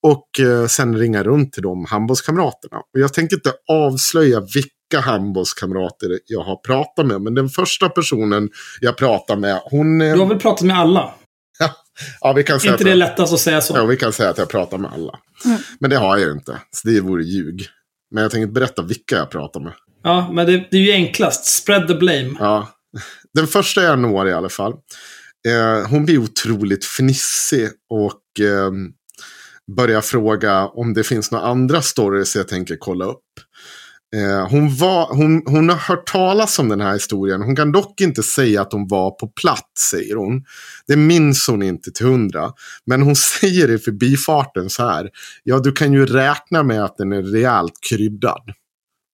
Och eh, sen ringa runt till de handbollskamraterna. Och jag tänker inte avslöja vilka handbollskamrater jag har pratat med. Men den första personen jag pratar med, hon... Eh, du har väl pratat med alla? Ja, vi kan säga inte att- det lättast att säga så? Ja, vi kan säga att jag pratar med alla. Men det har jag ju inte. Så det vore ljug. Men jag tänker inte berätta vilka jag pratar med. Ja, men det, det är ju enklast. Spread the blame. Ja. Den första jag når i alla fall. Eh, hon blir otroligt fnissig och eh, börjar fråga om det finns några andra stories jag tänker kolla upp. Eh, hon, var, hon, hon har hört talas om den här historien. Hon kan dock inte säga att hon var på plats, säger hon. Det minns hon inte till hundra. Men hon säger i förbifarten så här. Ja, du kan ju räkna med att den är rejält kryddad.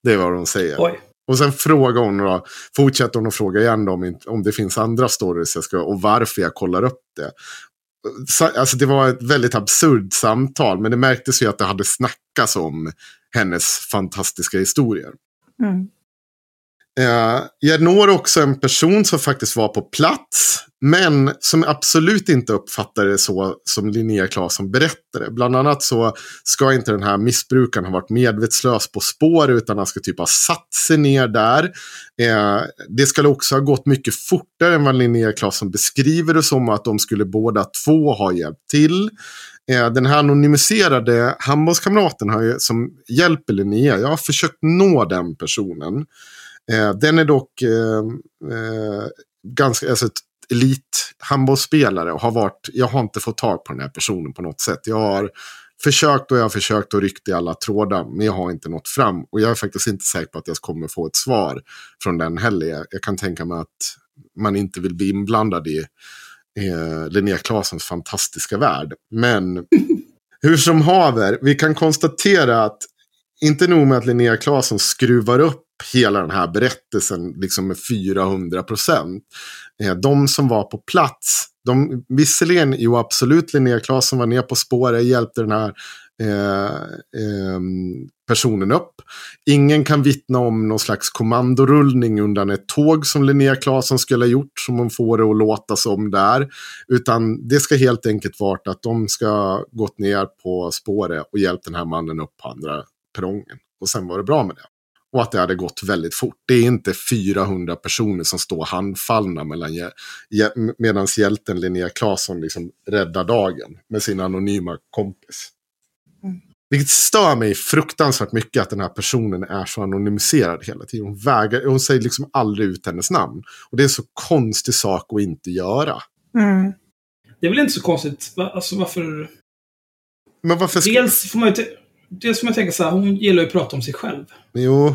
Det är vad hon säger. Oj. Och sen frågar hon då, fortsätter hon att fråga igen då om, om det finns andra stories jag ska, och varför jag kollar upp det. Alltså det var ett väldigt absurt samtal, men det märktes ju att det hade snackats om hennes fantastiska historier. Mm. Eh, jag når också en person som faktiskt var på plats. Men som absolut inte uppfattade det så som Linnea Claesson berättade. Bland annat så ska inte den här missbrukaren ha varit medvetslös på spår. Utan han ska typ ha satt sig ner där. Eh, det skulle också ha gått mycket fortare än vad Linnea Claesson beskriver det som. Att de skulle båda två ha hjälpt till. Eh, den här anonymiserade handbollskamraten har ju, som hjälper Linnea. Jag har försökt nå den personen. Eh, den är dock eh, eh, ganska, alltså ett elit-handbollsspelare och har varit, jag har inte fått tag på den här personen på något sätt. Jag har försökt och jag har försökt och ryckt i alla trådar, men jag har inte nått fram. Och jag är faktiskt inte säker på att jag kommer få ett svar från den heller. Jag kan tänka mig att man inte vill bli inblandad i eh, Linnea Claessons fantastiska värld. Men hur som haver, vi kan konstatera att inte nog med att Linnea Claesson skruvar upp hela den här berättelsen liksom med 400 procent. Eh, de som var på plats, de, visserligen, jo absolut, Linnea Claesson var ner på spåret, hjälpte den här eh, eh, personen upp. Ingen kan vittna om någon slags kommandorullning undan ett tåg som Linnea Claesson skulle ha gjort, som hon får det att låta som där. Utan det ska helt enkelt vara att de ska gått ner på spåret och hjälpt den här mannen upp på andra perrongen. Och sen var det bra med det. Och att det hade gått väldigt fort. Det är inte 400 personer som står handfallna mellan, medan hjälten Linnea Claesson liksom räddar dagen med sin anonyma kompis. Mm. Vilket stör mig fruktansvärt mycket att den här personen är så anonymiserad hela tiden. Hon, väger, hon säger liksom aldrig ut hennes namn. Och det är en så konstig sak att inte göra. Mm. Det är väl inte så konstigt. Alltså varför... Men varför ska... Dels får man ju dels får man tänka så här, hon gillar ju att prata om sig själv. Jo,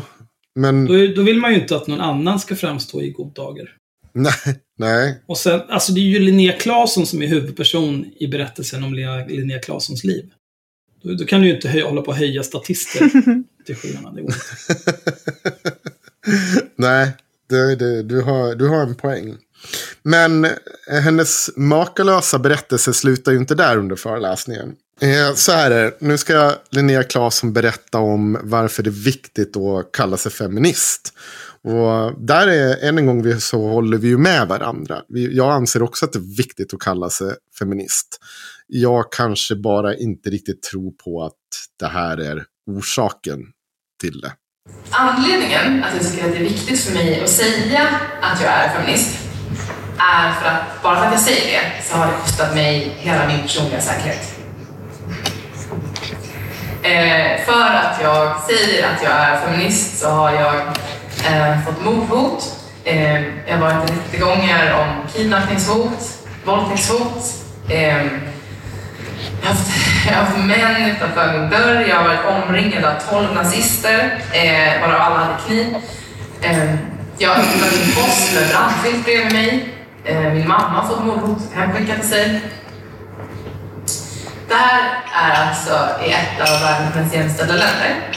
men... Då, då vill man ju inte att någon annan ska framstå i god dagar. Nej, nej. Och sen, alltså det är ju Linnea Claesson som är huvudperson i berättelsen om Linnea Claessons liv. Då, då kan du ju inte höja, hålla på och höja statister till skyarna. Det går nej, det, det, du, har, du har en poäng. Men hennes makalösa berättelse slutar ju inte där under föreläsningen. Eh, så här är det. Nu ska Linnea Claesson berätta om varför det är viktigt att kalla sig feminist. Och där är, än en gång så håller vi ju med varandra. Jag anser också att det är viktigt att kalla sig feminist. Jag kanske bara inte riktigt tror på att det här är orsaken till det. Anledningen att jag tycker att det är viktigt för mig att säga att jag är feminist är för att bara för att jag säger det så har det kostat mig hela min personliga säkerhet. Eh, för att jag säger att jag är feminist så har jag eh, fått mordhot. Eh, jag har varit i rättegångar om kidnappningshot, våldtäktshot. Eh, jag, har haft, jag har haft män utanför min dörr. Jag har varit omringad av tolv nazister, eh, varav alla hade kniv. Eh, jag har hittat min post med brandfilt bredvid mig. Eh, min mamma har fått mordhot hemskickat till sig. Det här är alltså i ett av världens mest jämställda länder.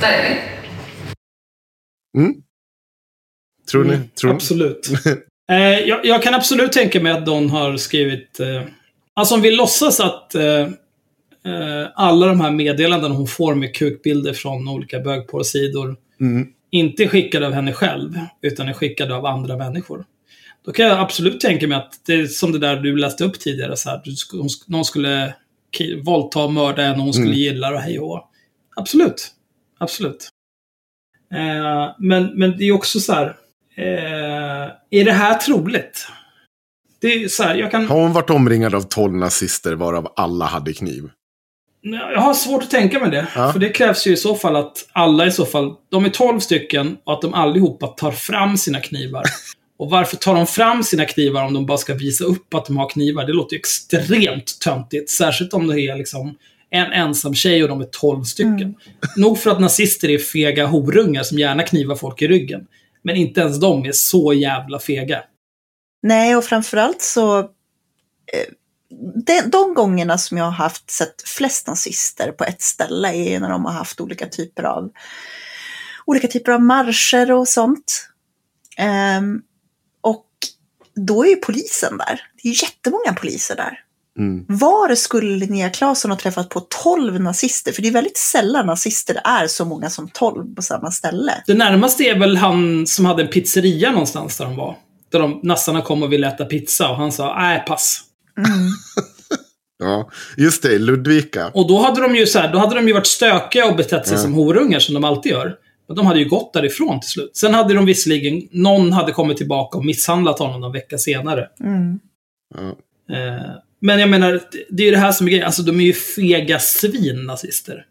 Där är vi. Mm. Tror ni? Mm, tror ni? absolut. eh, jag, jag, kan absolut tänka mig att någon har skrivit... Eh, alltså om vi låtsas att eh, eh alla de här meddelandena hon får med kukbilder från olika bögporrsidor mm. inte är skickade av henne själv, utan är skickade av andra människor. Då kan jag absolut tänka mig att det är som det där du läste upp tidigare. Så här, någon skulle våldta och mörda en och hon skulle mm. gilla och hej och Absolut. Absolut. Eh, men, men det är också så här. Eh, är det här troligt? Det är så här, jag kan... Har hon varit omringad av tolv nazister varav alla hade kniv? Jag har svårt att tänka mig det. Ja. För det krävs ju i så fall att alla i så fall, de är tolv stycken och att de allihopa tar fram sina knivar. Och varför tar de fram sina knivar om de bara ska visa upp att de har knivar? Det låter ju extremt töntigt. Särskilt om det är liksom en ensam tjej och de är tolv stycken. Mm. Nog för att nazister är fega horungar som gärna knivar folk i ryggen. Men inte ens de är så jävla fega. Nej, och framförallt så... Eh, de, de gångerna som jag har haft sett flest nazister på ett ställe är när de har haft olika typer av olika typer av marscher och sånt. Um, då är ju polisen där. Det är jättemånga poliser där. Mm. Var skulle Linnea Claesson ha träffat på 12 nazister? För det är väldigt sällan nazister är så många som 12 på samma ställe. Det närmaste är väl han som hade en pizzeria någonstans där de var. Där de, nassarna kom och ville äta pizza och han sa nej, pass. Ja, just det, Ludvika. Och då hade de ju så här, då hade de ju varit stökiga och betett sig som horungar som de alltid gör. Men de hade ju gått därifrån till slut. Sen hade de visserligen, någon hade kommit tillbaka och misshandlat honom någon vecka senare. Mm. Eh, men jag menar, det- det är ju det här som är grejen. Alltså de är ju fega svin, nazister.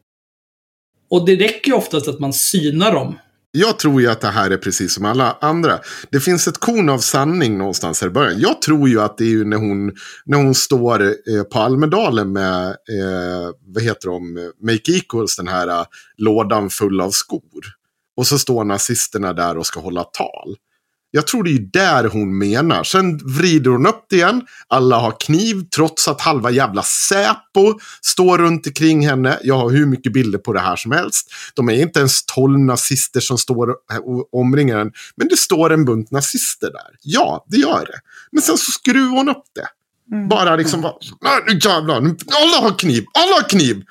Och det räcker ju oftast att man synar dem. Jag tror ju att det här är precis som alla andra. Det finns ett korn av sanning någonstans här i början. Jag tror ju att det är ju när hon, när hon står eh, på Almedalen med, eh, vad heter de, Make Equals, den här eh, lådan full av skor. Och så står nazisterna där och ska hålla tal. Jag tror det är där hon menar. Sen vrider hon upp det igen. Alla har kniv trots att halva jävla Säpo står runt omkring henne. Jag har hur mycket bilder på det här som helst. De är inte ens tolv nazister som står och omringar en. Men det står en bunt nazister där. Ja, det gör det. Men sen så skruvar hon upp det. Bara liksom, bara, "Nej, nu jävlar. nu- Alla har kniv. Alla har kniv.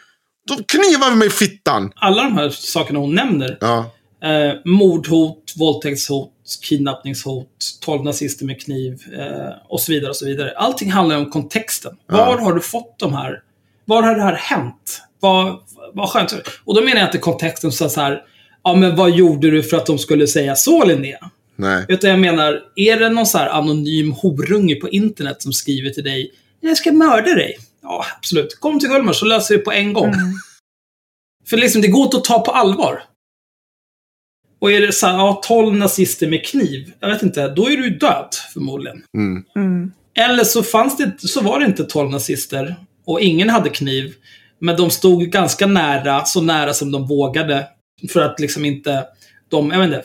De knivar mig i fittan. Alla de här sakerna hon nämner. Ja, Eh, mordhot, våldtäktshot, kidnappningshot, 12 nazister med kniv eh, och så vidare. och så vidare. Allting handlar om kontexten. Var har du fått de här? Var har det här hänt? Vad, vad skönt. Och då menar jag inte kontexten så så här, ja men vad gjorde du för att de skulle säga så Linnea? nej. Utan jag menar, är det någon så anonym horunge på internet som skriver till dig, jag ska mörda dig? Ja, absolut. Kom till Gullmars så löser vi det på en gång. För liksom, det går inte att ta på allvar. Och är det så här, ja, 12 nazister med kniv, jag vet inte, då är du död förmodligen. Mm. Mm. Eller så, fanns det, så var det inte 12 nazister och ingen hade kniv. Men de stod ganska nära, så nära som de vågade. För att liksom inte de, jag vet inte,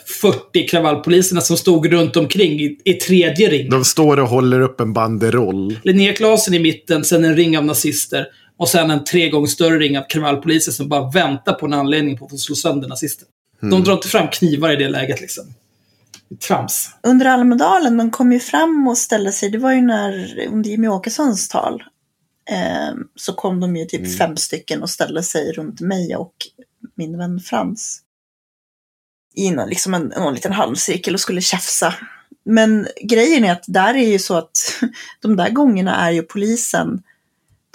40 kravallpoliserna som stod runt omkring i, i tredje ring. De står och håller upp en banderoll. Linnea Claesson i mitten, sen en ring av nazister. Och sen en tre gånger större ring av kravallpoliser som bara väntar på en anledning på att få slå sönder nazister. De drar inte fram knivar i det läget liksom. Trams. Under Almedalen, de kom ju fram och ställde sig, det var ju när, under Jimmy Åkessons tal, eh, så kom de ju typ fem stycken och ställde sig runt mig och min vän Frans. I någon, liksom en, någon liten halvcirkel och skulle tjafsa. Men grejen är att där är ju så att de där gångerna är ju polisen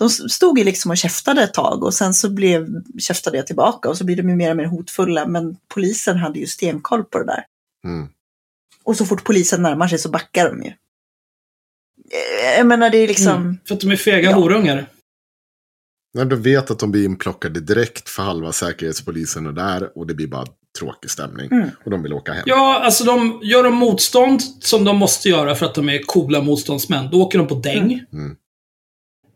de stod ju liksom och käftade ett tag och sen så blev, käftade jag tillbaka och så blir de ju mer och mer hotfulla. Men polisen hade ju stenkoll på det där. Mm. Och så fort polisen närmar sig så backar de ju. Eh, Jag menar det är liksom... Mm. För att de är fega Ja. horungar. När du vet att de blir inplockade direkt för halva säkerhetspolisen är där och det blir bara tråkig stämning. Mm. Och de vill åka hem. Ja, alltså de gör de motstånd som de måste göra för att de är coola motståndsmän. Då åker de på däng. Mm.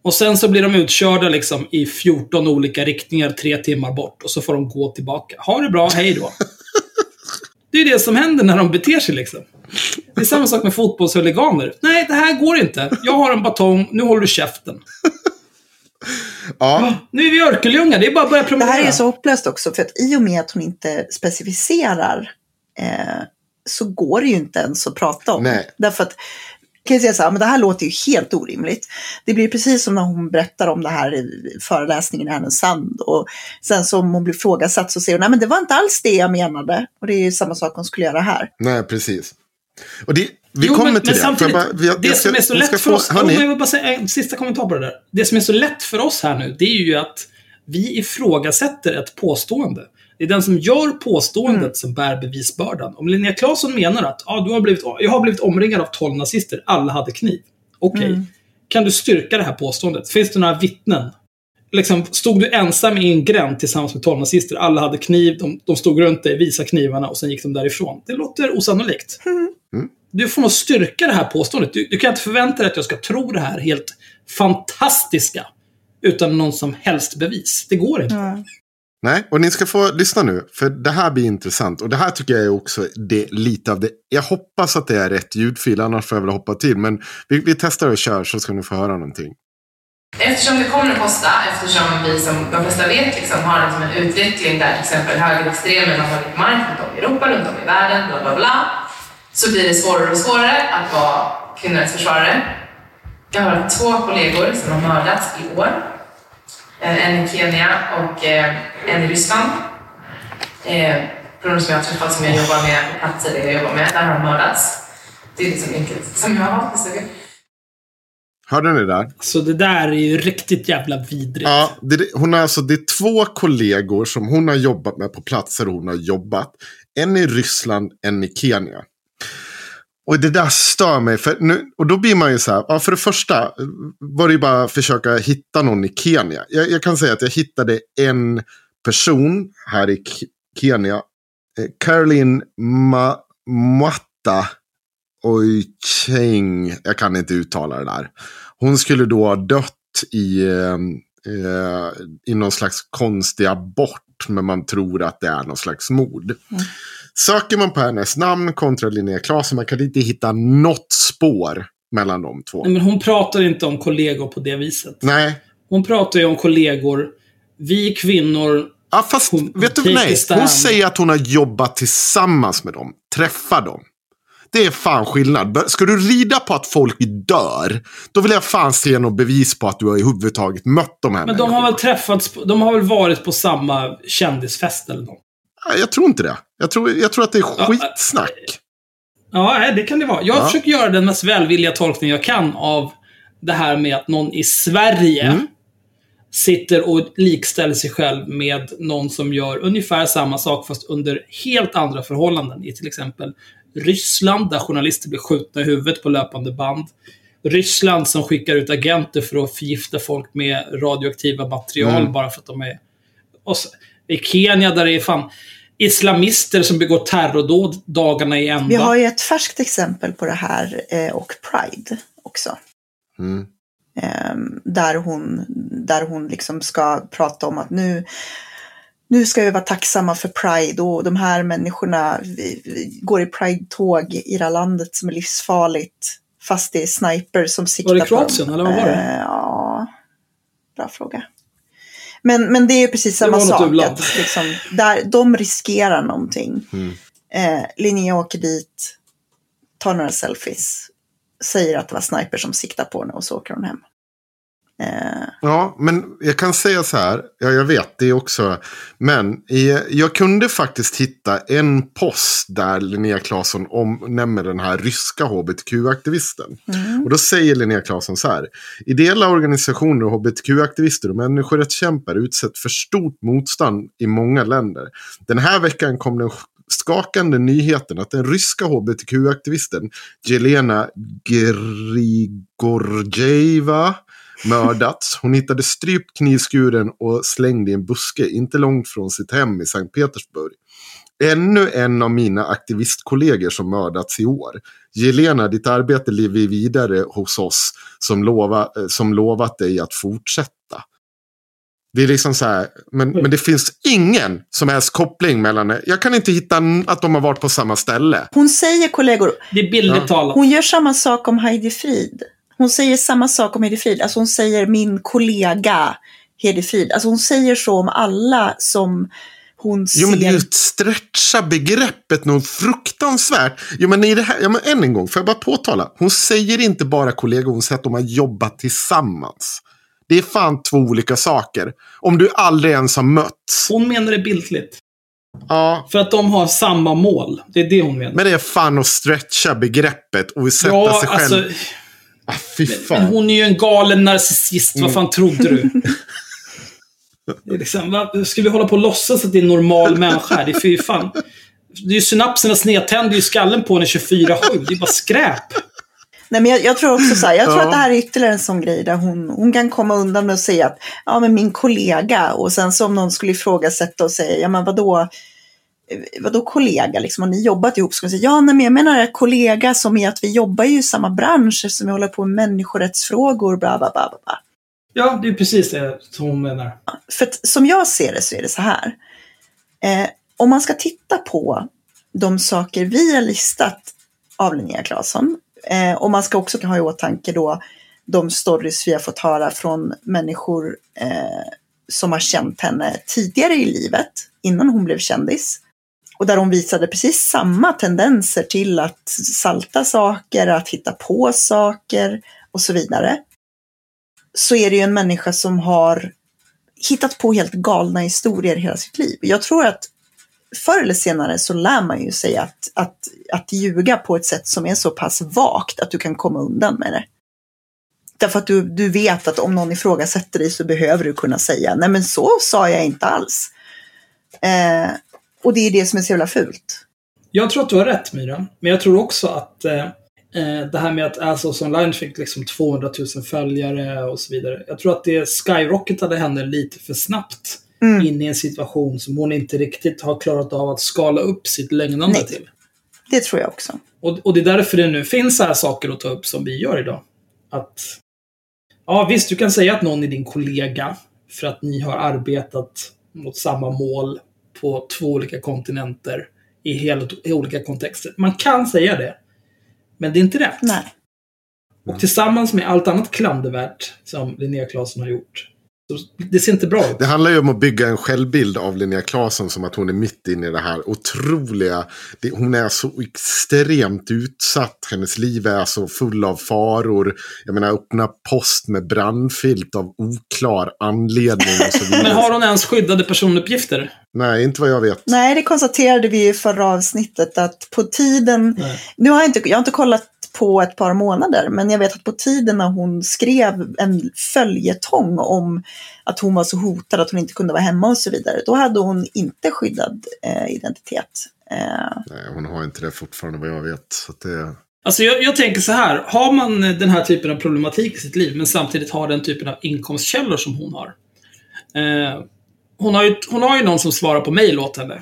Och sen så blir de utkörda liksom i 14 olika riktningar tre timmar bort. Och så får de gå tillbaka. Ha det bra, hej då. Det är det som händer när de beter sig liksom. Det är samma sak med fotbollshuliganer. Nej, det här går inte. Jag har en batong, nu håller du käften. Ja, Nu är vi Örkelljunga, det är bara att börja Det promenera. här är så hopplöst också för att i och med att hon inte specificerar eh, så går det ju inte ens att prata om. Nej. Därför att kan jag säga så här, men det här låter ju helt orimligt. Det blir precis som när hon berättar om det här i föreläsningen i Härnösand. Och sen så om hon blir frågasatt så säger hon, nej men det var inte alls det jag menade. Och det är ju samma sak hon skulle göra här. nej precis. Och det, vi Jo, kommer men, till men det. samtidigt, bara- vi- jag det ska- som är så lätt för få- oss... hörni, jag vill bara säga en sista kommentar på det där. Det som är så lätt för oss här nu, det är ju att vi ifrågasätter ett påstående. Det är den som gör påståendet Mm. som bär bevisbördan. Om Linnea Claesson menar att ah, du har blivit, jag har blivit omringad av 12 nazister, alla hade kniv. Okej, Mm. kan du styrka det här påståendet? Finns det några vittnen? Liksom, stod du ensam i en gränd tillsammans med 12 nazister, alla hade kniv, de, de stod runt dig, visade knivarna och sen gick de därifrån. Det låter osannolikt. Du får nog styrka det här påståendet. Du, du kan inte förvänta dig att jag ska tro det här helt fantastiska utan någon som helst bevis. Det går inte. Nej, och ni ska få lyssna nu. För det här blir intressant. Och det här tycker jag är också det, lite av det. Jag hoppas att det är rätt ljudfil, annars får jag väl hoppa till. Men vi, vi testar och kör så ska ni få höra någonting. Eftersom det kommer att kosta, eftersom vi som de flesta vet liksom, har liksom en utveckling där till exempel högerextremen har tagit mark runt om i Europa, runt om i världen, bla bla bla, så blir det svårare och svårare att vara kvinnorättsförsvarare. Jag har två kollegor som har mördats i år. Eh, En i Kenya och eh, en i Ryssland. Eh, Personer som jag har träffat, som jag jobbar med på platser där jag jobbar med, där har de mördats. Det är liksom enkelt som jag har besökt. Hörde ni det där? Så det där är ju riktigt jävla vidrigt. Ja, det, hon har alltså, det är två kollegor som hon har jobbat med på platser hon har jobbat. En i Ryssland, en i Kenya. Och det där stör mig. För nu, och då blir man ju så här, ja, för det första var det ju bara att försöka hitta någon i Kenya. Jag, jag kan säga att jag hittade en person här i Kenya. Eh, Caroline Ma Matta Oicheng. Jag kan inte uttala det där. Hon skulle då ha dött i, eh, eh, i någon slags konstig abort. Men man tror att det är någon slags mord. Mm. Söker man på hennes namn kontra Linnea Claesson, man kan inte hitta något spår mellan de två. Nej, Men hon pratar inte om kollegor på det viset. Nej. Hon pratar ju om kollegor. Vi kvinnor Ja, fast Hon- vet du nej, hon säger att hon har jobbat tillsammans med dem. Träffar dem. Det är fan skillnad. Ska du rida på att folk dör, då vill jag fan se något bevis på att du har i huvudtaget mött de här Men de har väl träffats, de har väl varit på samma kändisfest eller något. Nej, Jag tror inte det. Jag tror, jag tror att det är Ja, skitsnack. Ja, nej, det kan det vara. Jag Ja. försöker göra den mest välvilliga tolkning jag kan av det här med att någon i Sverige Mm. sitter och likställer sig själv med någon som gör ungefär samma sak fast under helt andra förhållanden. I till exempel Ryssland där journalister blir skjutna i huvudet på löpande band. Ryssland som skickar ut agenter för att förgifta folk med radioaktiva material Mm. bara för att de är... Och så, I Kenya där det är fan islamister som begår terrordåd dagarna i ända. Vi har ju ett färskt exempel på det här eh, och Pride också. Mm. Ehm, där hon, där hon liksom ska prata om att nu, nu ska vi vara tacksamma för Pride och de här människorna vi, vi går i Pride-tåg i det här landet som är livsfarligt. Fast det är sniper som siktar Var det på Kroatien, eller vad var det? Eh, ja, bra fråga. Men, men det är precis samma sak. Att liksom, där, de riskerar någonting. Mm. Eh, Linnea åker dit, tar några selfies, säger att det var sniper som siktar på henne och så åker hon hem. Ja, men jag kan säga så här. Ja, jag vet det också. Men eh, jag kunde faktiskt hitta en post där Linnea Claesson omnämner den här ryska hbtq-aktivisten. mm. Och då säger Linnea Claesson så här. Ideella organisationer och hbtq-aktivister och människorättskämpar utsätts för stort motstånd i många länder. Den här veckan kom den skakande nyheten att den ryska hbtq-aktivisten Jelena Grigorjeva mördats. Hon hittade strypt knivskuren och slängd i en buske inte långt från sitt hem i Sankt Petersburg. Ännu en av mina aktivistkollegor som mördats i år. Jelena, ditt arbete lever vidare hos oss som, lova, eh, som lovat dig att fortsätta. Det är liksom så här, men, men det finns ingen som helst koppling mellan det. Jag kan inte hitta att de har varit på samma ställe. Hon säger kollegor, Det är bildligt Ja. talat. hon gör samma sak om Heidi Frid. Hon säger samma sak om Heidi Frid. Alltså hon säger min kollega Heidi Frid. Alltså hon säger så om alla som hon Jo, men det är ju ser. att stretcha begreppet något fruktansvärt. Jo, men i det här, ja, men än en gång, får jag bara påtala. Hon säger inte bara kollegor, hon säger att de har jobbat tillsammans. Det är fan två olika saker. Om du aldrig ens har mötts. Hon menar det bildligt. Ja, För att de har samma mål. Det är det hon menar. men det är fan att stretcha begreppet och sätta ja, sig själv. alltså, ah, fy men fan. hon är ju en galen narcissist. Mm. Vad fan trodde du? Liksom, vad, ska vi hålla på och låtsas att det är en normal människa? Det är fy fan. Det är ju synapserna snedtänder i skallen på henne 24-7. Det är bara skräp. Nej, men jag, jag tror också så här, jag tror Ja. att det här är ytterligare en sån grej där hon, hon kan komma undan med att säga att ja men min kollega och sen så om någon skulle ifrågasätta och säga ja men vadå Vadå kollega, liksom, har ni jobbat ihop? Ska man säga, ja, nej, men jag menar kollega som är att vi jobbar ju i samma bransch eftersom vi håller på med människorättsfrågor, bla bla bla. bla, bla. Ja, det är precis det som hon menar. För att, som jag ser det så är det så här. Eh, om man ska titta på de saker vi har listat av Linnea Claesson. Eh, och man ska också ha i åtanke då de stories vi har fått höra från människor eh, som har känt henne tidigare i livet, innan hon blev kändis. Och där hon visade precis samma tendenser till att salta saker, att hitta på saker och så vidare. Så är det ju en människa som har hittat på helt galna historier hela sitt liv. Jag tror att förr eller senare så lär man ju sig att, att, att ljuga på ett sätt som är så pass vagt att du kan komma undan med det. Därför att du, du vet att om någon ifrågasätter dig så behöver du kunna säga nej men så sa jag inte alls. Eh, och det är det som är så jävla fult. Jag tror att du har rätt Myra. Men jag tror också att eh, eh det här med att Assos Online fick liksom 200 000 följare och så vidare. Jag tror att det skyrocketade henne lite för snabbt Mm. in i en situation som hon inte riktigt har klarat av att skala upp sitt lögnande Nej. till. Det tror jag också. Och, och det är därför det nu finns så här saker att ta upp som vi gör idag. Att, ja visst, du kan säga att någon är din kollega för att ni har arbetat mot samma mål på två olika kontinenter i helt i olika kontexter. Man kan säga det. Men det är inte rätt. Nej. Och tillsammans med allt annat klandervärt som Linnea Claesson har gjort. Det ser inte bra ut. Det handlar ju om att bygga en självbild av Linnea Claesson som att hon är mitt inne i det här otroliga. Det, hon är så extremt utsatt. Hennes liv är så full av faror. Jag menar öppna post med brandfilt av oklar anledning och så vidare. Men har hon ens skyddade personuppgifter? Nej, inte vad jag vet. Nej, det konstaterade vi i förra avsnittet att på tiden, Nej. nu har jag inte, jag har inte kollat på ett par månader, men jag vet att på tiden när hon skrev en följetong om att hon var så hotad att hon inte kunde vara hemma och så vidare, då hade hon inte skyddad eh, identitet. Eh, Nej, hon har inte det fortfarande vad jag vet. Så att det... Alltså jag, jag tänker så här, har man den här typen av problematik i sitt liv, men samtidigt har den typen av inkomstkällor som hon har. Eh, hon, har ju, hon har ju någon som svarar på mejl åt henne.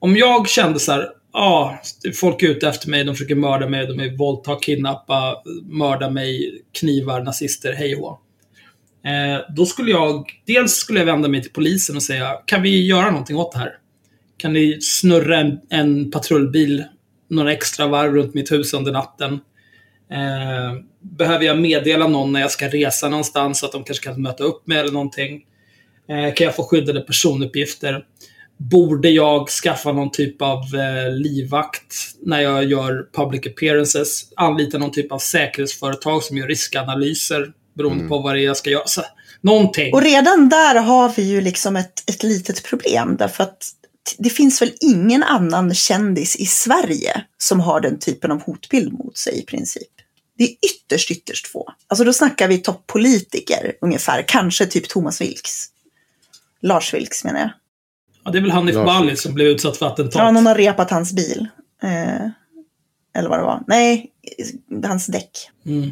Om jag kände så här, ja, folk är ute efter mig, de försöker mörda mig, de är våldta, kidnappa, mörda mig, knivar, nazister, hej och hå. eh, Då skulle jag, dels skulle jag vända mig till polisen och säga, kan vi göra någonting åt det här? Kan ni snurra en, en patrullbil några extra varv runt mitt hus under natten? Eh, behöver jag meddela någon när jag ska resa någonstans så att de kanske kan möta upp mig eller någonting? Eh, kan jag få skyddade personuppgifter? Borde jag skaffa någon typ av eh, livvakt när jag gör public appearances? Anlita någon typ av säkerhetsföretag som gör riskanalyser beroende på vad det är jag ska göra. Så, någonting. och redan där har vi ju liksom ett, ett litet problem, därför att det finns väl ingen annan kändis i Sverige som har den typen av hotbild mot sig i princip. Det är ytterst, ytterst få. Alltså då snackar vi toppolitiker ungefär, kanske typ Thomas Wilks. Lars Vilks menar jag. Ja, det är väl Hanif Bali som blev utsatt för attentat. Ja, någon har repat hans bil. Eh, eller vad det var. Nej, hans däck. Mm.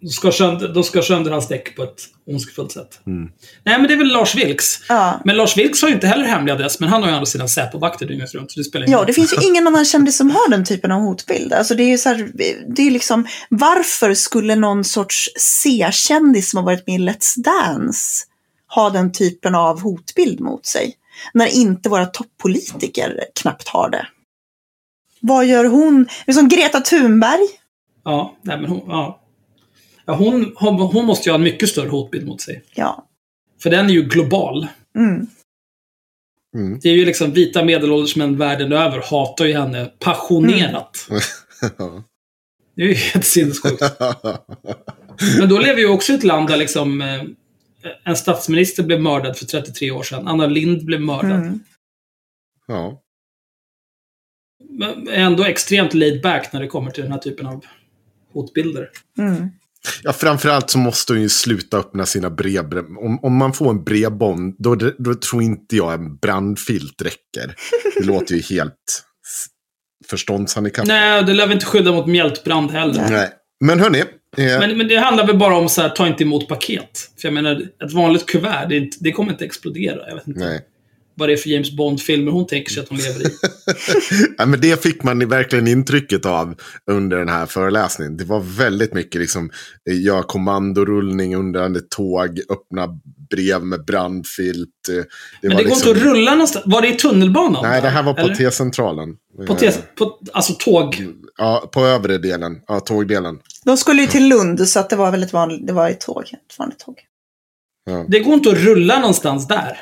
De ska, sönder, de ska sönder hans däck på ett ondskefullt sätt. Mm. Nej, men det är väl Lars Vilks. Ja. Men Lars Vilks har ju inte heller hemlig adress, men han har ju ändå sina Säpo-vakter dygnet runt. Så det spelar ingen Ja, roll. det finns ju ingen annan kändis som har den typen av hotbild. Alltså det är ju så här, det är liksom, varför skulle någon sorts C-kändis som har varit med i Let's Dance ha den typen av hotbild mot sig? När inte våra toppolitiker knappt har det. Vad gör hon? Det är som Greta Thunberg. Ja, nej, men hon, ja. Ja, hon, hon, hon måste ju ha en mycket större hotbild mot sig. Ja. För den är ju global. Mm. Mm. Det är ju liksom vita medelålders män världen över hatar ju henne passionerat. Ja. Det är ju helt sinnessjukt. Men då lever vi ju också i ett land där liksom eh, en statsminister blev mördad för 33 år sedan. Anna Lind blev mördad. Mm. ja. Men ändå extremt laid back när det kommer till den här typen av hotbilder. Mm. Ja, framförallt så måste hon ju sluta öppna sina brev. Om, om man får en brevbomb, då, då tror inte jag en brandfilt räcker. Det låter ju helt förståndshandikappat. Nej, det lär väl inte skydda mot mjältbrand heller. Nej. Men hörni, eh, Men, men det handlar väl bara om så här, ta inte emot paket. För jag menar, ett vanligt kuvert, det, det kommer inte explodera. Jag vet inte nej. Vad det är för James Bond-filmer hon tänker sig att hon lever i. Ja, men det fick man verkligen intrycket av under den här föreläsningen. Det var väldigt mycket liksom, eh, gör kommandorullning under ett tåg, öppna brev med brandfilt. eh, Det Men var det går liksom... inte att rulla någonstans. Var det i tunnelbanan? Nej, det här var på? T-centralen. På, Eh, T- på Alltså tåg. Ja, på övre delen. Ja, tågdelen. De skulle ju till Lund så att det var väldigt vanligt, det var ett tåg, ett vanligt tåg. Ja. Det går inte att rulla någonstans där.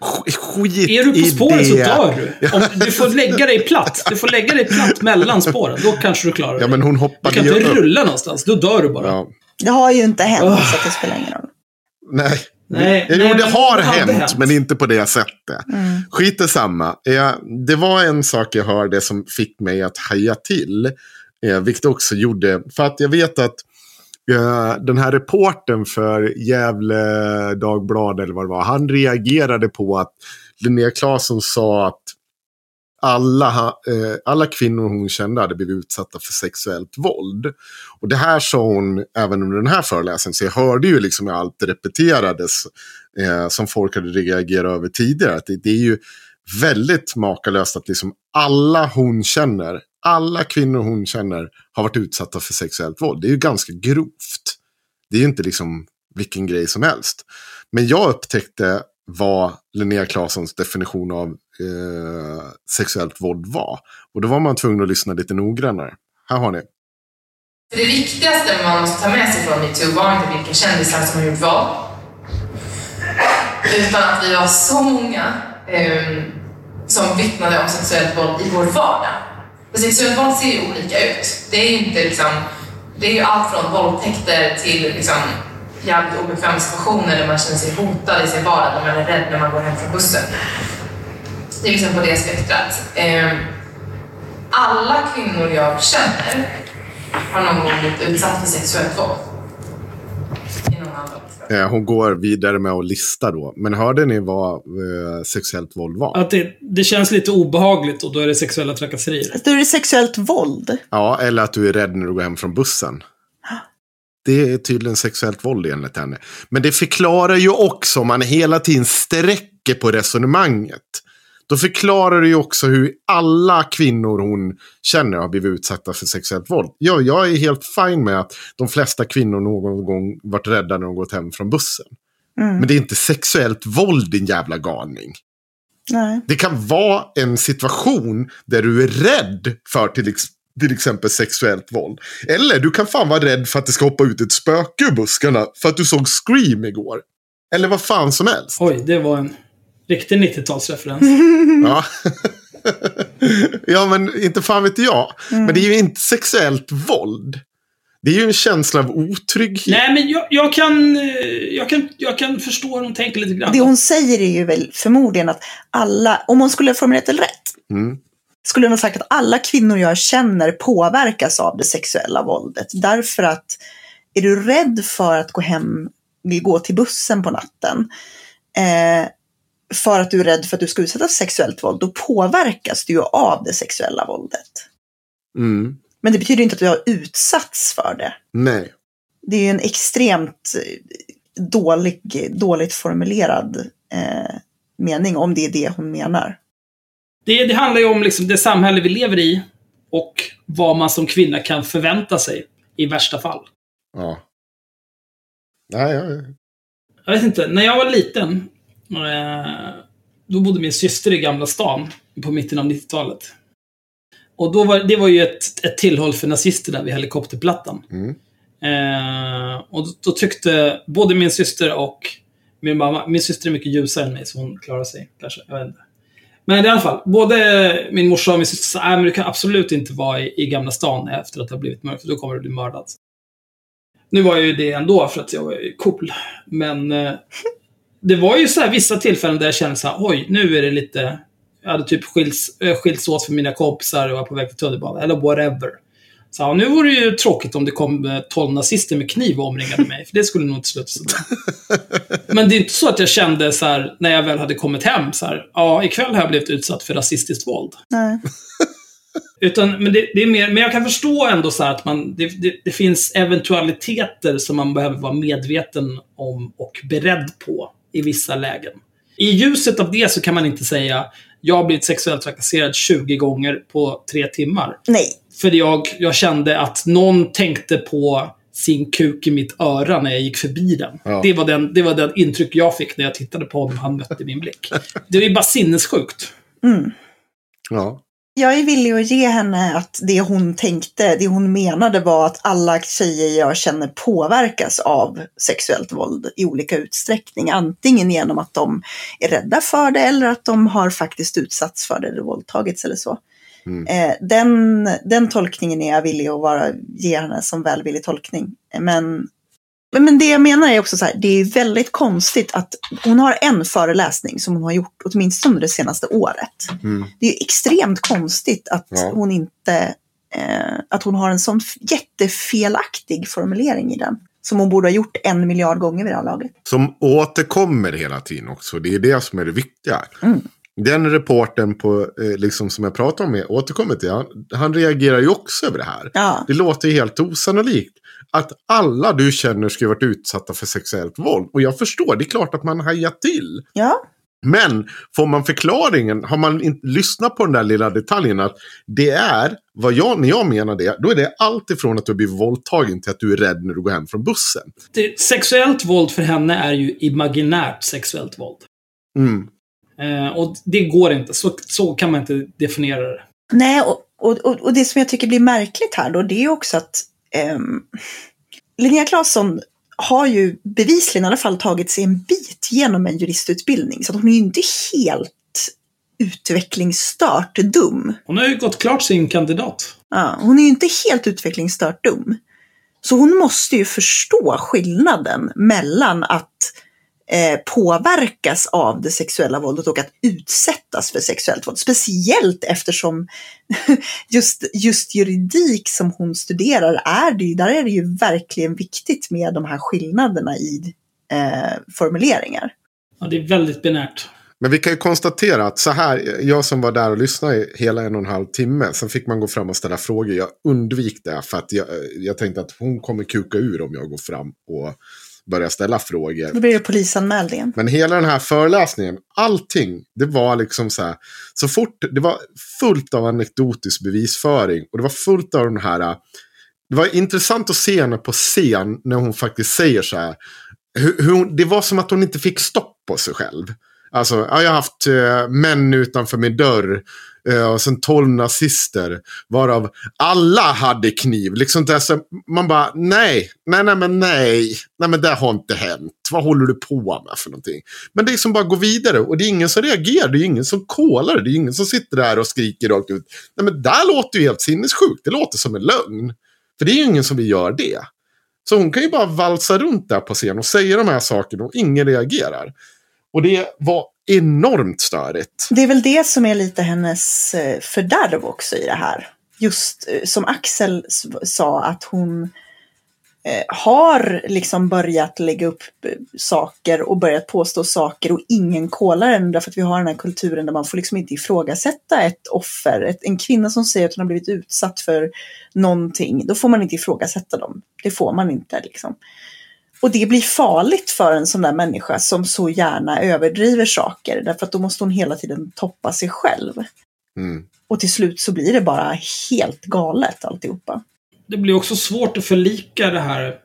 Sk- Skit Är du på spåret så dör du. Om, du får lägga dig platt. Du får lägga dig platt mellan spåren. Då kanske du klarar Ja, det. men hon Du hoppade kan ju inte upp. rulla någonstans. Då dör du bara. Ja. Det har ju inte hänt, Ugh. så det spelar ingen roll. Nej. Nej, jo, nej, det har det hänt, hänt. men inte på det sättet. Mm. Skit i samma. Det var en sak jag hörde som fick mig att haja till. Eh, vilket också gjorde, för att jag vet att Eh, den här reporten för Gävle Dagblad eller vad det var, han reagerade på att Linnea Claesson sa att alla, eh, alla kvinnor hon kände hade blivit utsatta för sexuellt våld. Och det här sa hon även under den här föreläsningen, så jag hörde ju liksom hur allt repeterades eh, som folk hade reagerat över tidigare. Att det, det är ju väldigt makalöst att liksom alla hon känner, alla kvinnor hon känner har varit utsatta för sexuellt våld. Det är ju ganska grovt. Det är ju inte liksom vilken grej som helst. Men jag upptäckte vad Linnea Claessons definition av eh, sexuellt våld var. Och då var man tvungen att lyssna lite noggrannare. Här har ni. Det viktigaste man måste ta med sig från metoo var inte vilka kändisar som har gjort vad. Utan att vi var så många eh, som vittnade om sexuellt våld i vår vardag. Alltså, Precis, sexuellt våld ser ju olika ut. Det är ju inte liksom, det är ju allt från våldtäkter till liksom jävligt obekväma situationer där man känner sig hotad i sin vardag, där man är rädd när man går hem från bussen. Det är liksom på det spektrat. Ehm, alla kvinnor jag känner har någon gång blivit utsatt för sexuellt våld. I någon annan situation. Eh, hon går vidare med att lista då. Men hörde ni vad eh, sexuellt våld var? Att det, det känns lite obehagligt och då är det sexuella trakasserier. Då är det sexuellt våld. Ja, eller att du är rädd när du går hem från bussen. Det är tydligen sexuellt våld enligt henne. Men det förklarar ju också, om man hela tiden sträcker på resonemanget. Då förklarar det ju också hur alla kvinnor hon känner har blivit utsatta för sexuellt våld. Ja, jag är helt fin med att de flesta kvinnor någon gång varit rädda när de gått hem från bussen. Mm. Men det är inte sexuellt våld, din jävla galning. Nej. Det kan vara en situation där du är rädd för till, ex till exempel sexuellt våld. Eller du kan fan vara rädd för att det ska hoppa ut ett spöke ur buskarna för att du såg Scream igår. Eller vad fan som helst. Oj, det var en riktig 90-talsreferens. Ja. ja, men inte fan vet jag. Men det är ju inte sexuellt våld. Det är ju en känsla av otrygghet. Nej, men jag, jag, kan, eh, jag, kan, jag kan förstå hur hon tänker lite grann. Det hon säger är ju väl förmodligen att alla, om hon skulle ha formulerat det rätt, Mm. skulle hon ha sagt att alla kvinnor jag känner påverkas av det sexuella våldet. Därför att är du rädd för att gå hem, vill gå till bussen på natten, eh, för att du är rädd för att du ska utsättas för sexuellt våld, då påverkas du ju av det sexuella våldet. Mm. Men det betyder inte att du har utsatts för det. Nej. Det är ju en extremt eh, dålig, dåligt formulerad eh, mening, om det är det hon menar. Det, det handlar ju om liksom det samhälle vi lever i och vad man som kvinna kan förvänta sig i värsta fall. Ja. Nej, ja, ja. Jag vet inte, när jag var liten, då bodde min syster i Gamla stan på mitten av 90-talet. Och då var, det var ju ett, ett tillhåll för nazisterna vid Helikopterplattan. Mm. Eh, och då, då tyckte både min syster och min mamma, min syster är mycket ljusare än mig så hon klarar sig kanske, jag vet inte. Men i alla fall, både min morsa och min syster sa att du kan absolut inte vara i, i Gamla stan efter att det har blivit mörkt, för då kommer du bli mördad. Nu var jag ju det ändå för att jag var cool. Men eh, det var ju så här vissa tillfällen där jag kände så här, oj, nu är det lite... Jag hade typ skils, äh, skilts åt för mina kompisar och var på väg till tunnelbanan, eller whatever. Så ja, nu vore det ju tråkigt om det kom eh, 12 nazister med kniv och omringade mig, för det skulle nog inte sluta så bra. Men det är inte så att jag kände så här, när jag väl hade kommit hem, så här, ja, ikväll har jag blivit utsatt för rasistiskt våld. Nej. Utan, men, det, det är mer, men jag kan förstå ändå så här att man, det, det, det finns eventualiteter som man behöver vara medveten om och beredd på i vissa lägen. I ljuset av det så kan man inte säga jag har blivit sexuellt trakasserad 20 gånger på tre timmar. Nej. För jag, jag kände att någon tänkte på sin kuk i mitt öra när jag gick förbi den. Ja. Det, var den det var den intryck jag fick när jag tittade på honom och han mötte min blick. Det är ju bara sinnessjukt. Mm. Ja. Jag är villig att ge henne att det hon tänkte, det hon menade var att alla tjejer jag känner påverkas av sexuellt våld i olika utsträckning. Antingen genom att de är rädda för det eller att de har faktiskt utsatts för det eller våldtagits eller så. Mm. Eh, den, den tolkningen är jag villig att vara, ge henne som välvillig tolkning. Men Men, men det jag menar är också så här, det är väldigt konstigt att hon har en föreläsning som hon har gjort åtminstone det senaste året. Mm. Det är extremt konstigt att Ja. hon inte, eh, att hon har en sån jättefelaktig formulering i den. Som hon borde ha gjort en miljard gånger vid det här laget. Som återkommer hela tiden också. Det är det som är det viktiga. Mm. Den reporten på, eh, liksom som jag pratade om, återkommer till, han, han reagerar ju också över det här. Ja, Det låter ju helt osannolikt att alla du känner skulle varit utsatta för sexuellt våld. Och jag förstår, det är klart att man hajar till. ja, Men får man förklaringen, har man inte lyssnat på den där lilla detaljen att det är, vad jag, när jag menar det, då är det allt ifrån att du blir våldtagen till att du är rädd när du går hem från bussen. Det, sexuellt våld för henne är ju imaginärt sexuellt våld. Mm. Eh, och det går inte. Så, så kan man inte definiera det. Nej, och, och, och, det som jag tycker blir märkligt här då, det är också att ehm, Linnea Claesson har ju bevisligen i alla fall tagit sig en bit genom en juristutbildning. Så hon är ju inte helt utvecklingsstört dum. Hon har ju gått klart sin kandidat. Ja, hon är ju inte helt utvecklingsstört dum. Så hon måste ju förstå skillnaden mellan att eh, påverkas av det sexuella våldet och att utsättas för sexuellt våld. Speciellt eftersom just, just juridik som hon studerar, är det, där är det ju verkligen viktigt med de här skillnaderna i eh, formuleringar. Ja, det är väldigt binärt. Men vi kan ju konstatera att så här, jag som var där och lyssnade i hela en och en halv timme, sen fick man gå fram och ställa frågor. Jag undvik det för att jag, jag tänkte att hon kommer kuka ur om jag går fram och börjar ställa frågor. Då blir det polisanmäld igen. Men hela den här föreläsningen, allting, det var liksom så här. Så fort, det var fullt av anekdotisk bevisföring. Och det var fullt av den här. Det var intressant att se henne på scen när hon faktiskt säger så här. Hur, hur hon, det var som att hon inte fick stopp på sig själv. Alltså, ja, jag har haft eh, män utanför min dörr. Eh, och sen tolv nazister. Varav alla hade kniv. Liksom det, så, man bara, nej, nej, nej, men nej. Nej, men det har inte hänt. Vad håller du på med för någonting? Men det är som bara gå vidare. Och det är ingen som reagerar. Det är ingen som kolar. Det är ingen som sitter där och skriker rakt ut. Nej, men där låter ju helt sinnessjukt. Det låter som en lögn. För det är ju ingen som vill göra det. Så hon kan ju bara valsa runt där på scen och säga de här sakerna och ingen reagerar. Och det var enormt störigt. Det är väl det som är lite hennes eh, fördärv också i det här. Just eh, som Axel sa att hon eh, har liksom börjat lägga upp saker och börjat påstå saker och ingen kollar den därför att vi har den här kulturen där man får liksom inte ifrågasätta ett offer. Ett, en kvinna som säger att hon har blivit utsatt för någonting, då får man inte ifrågasätta dem. Det får man inte liksom. Och det blir farligt för en sån där människa som så gärna överdriver saker. Därför att då måste hon hela tiden toppa sig själv. Mm. Och till slut så blir det bara helt galet alltihopa. Det blir också svårt att förlika det här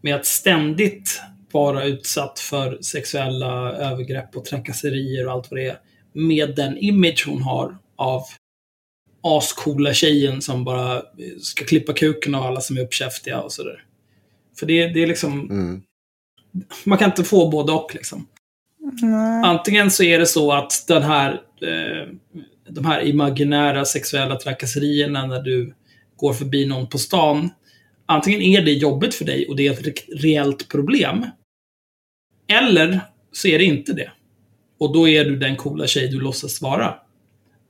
med att ständigt vara utsatt för sexuella övergrepp och trakasserier och allt vad det är. Med den image hon har av ascoola tjejen som bara ska klippa kuken av alla som är uppkäftiga och sådär. För det, det är liksom... Mm. Man kan inte få både och liksom. Nej. Antingen så är det så att den här, eh, de här imaginära sexuella trakasserierna när du går förbi någon på stan. Antingen är det jobbigt för dig och det är ett re- reellt problem. Eller så är det inte det. Och då är du den coola tjej du låtsas vara.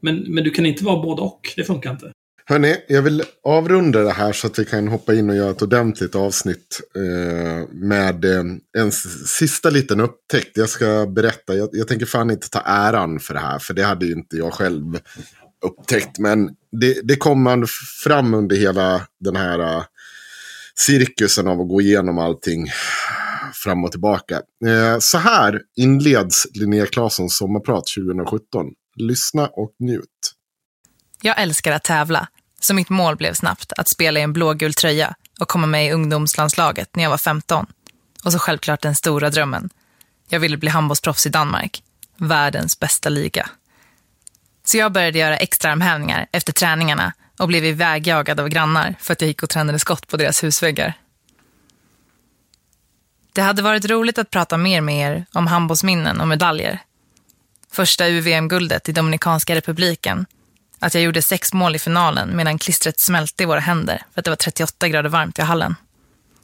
Men, men du kan inte vara både och. Det funkar inte. Hörni, jag vill avrunda det här så att vi kan hoppa in och göra ett ordentligt avsnitt eh, med eh, en sista liten upptäckt. Jag ska berätta, jag, jag tänker fan inte ta äran för det här, för det hade ju inte jag själv upptäckt. Men det, det kom man fram under hela den här uh, cirkusen av att gå igenom allting fram och tillbaka. Eh, så här inleds Linnea Claessons sommarprat 2017. Lyssna och njut. Jag älskar att tävla, så mitt mål blev snabbt att spela i en blågul tröja och komma med i ungdomslandslaget när jag var 15. Och så självklart den stora drömmen. Jag ville bli handbollsproffs i Danmark. Världens bästa liga. Så jag började göra extra armhävningar efter träningarna och blev ivägjagad av grannar för att jag gick och tränade skott på deras husväggar. Det hade varit roligt att prata mer med er om handbollsminnen och medaljer. Första UVM-guldet i Dominikanska republiken att jag gjorde sex mål i finalen medan klistret smälte i våra händer för att det var 38 grader varmt i hallen.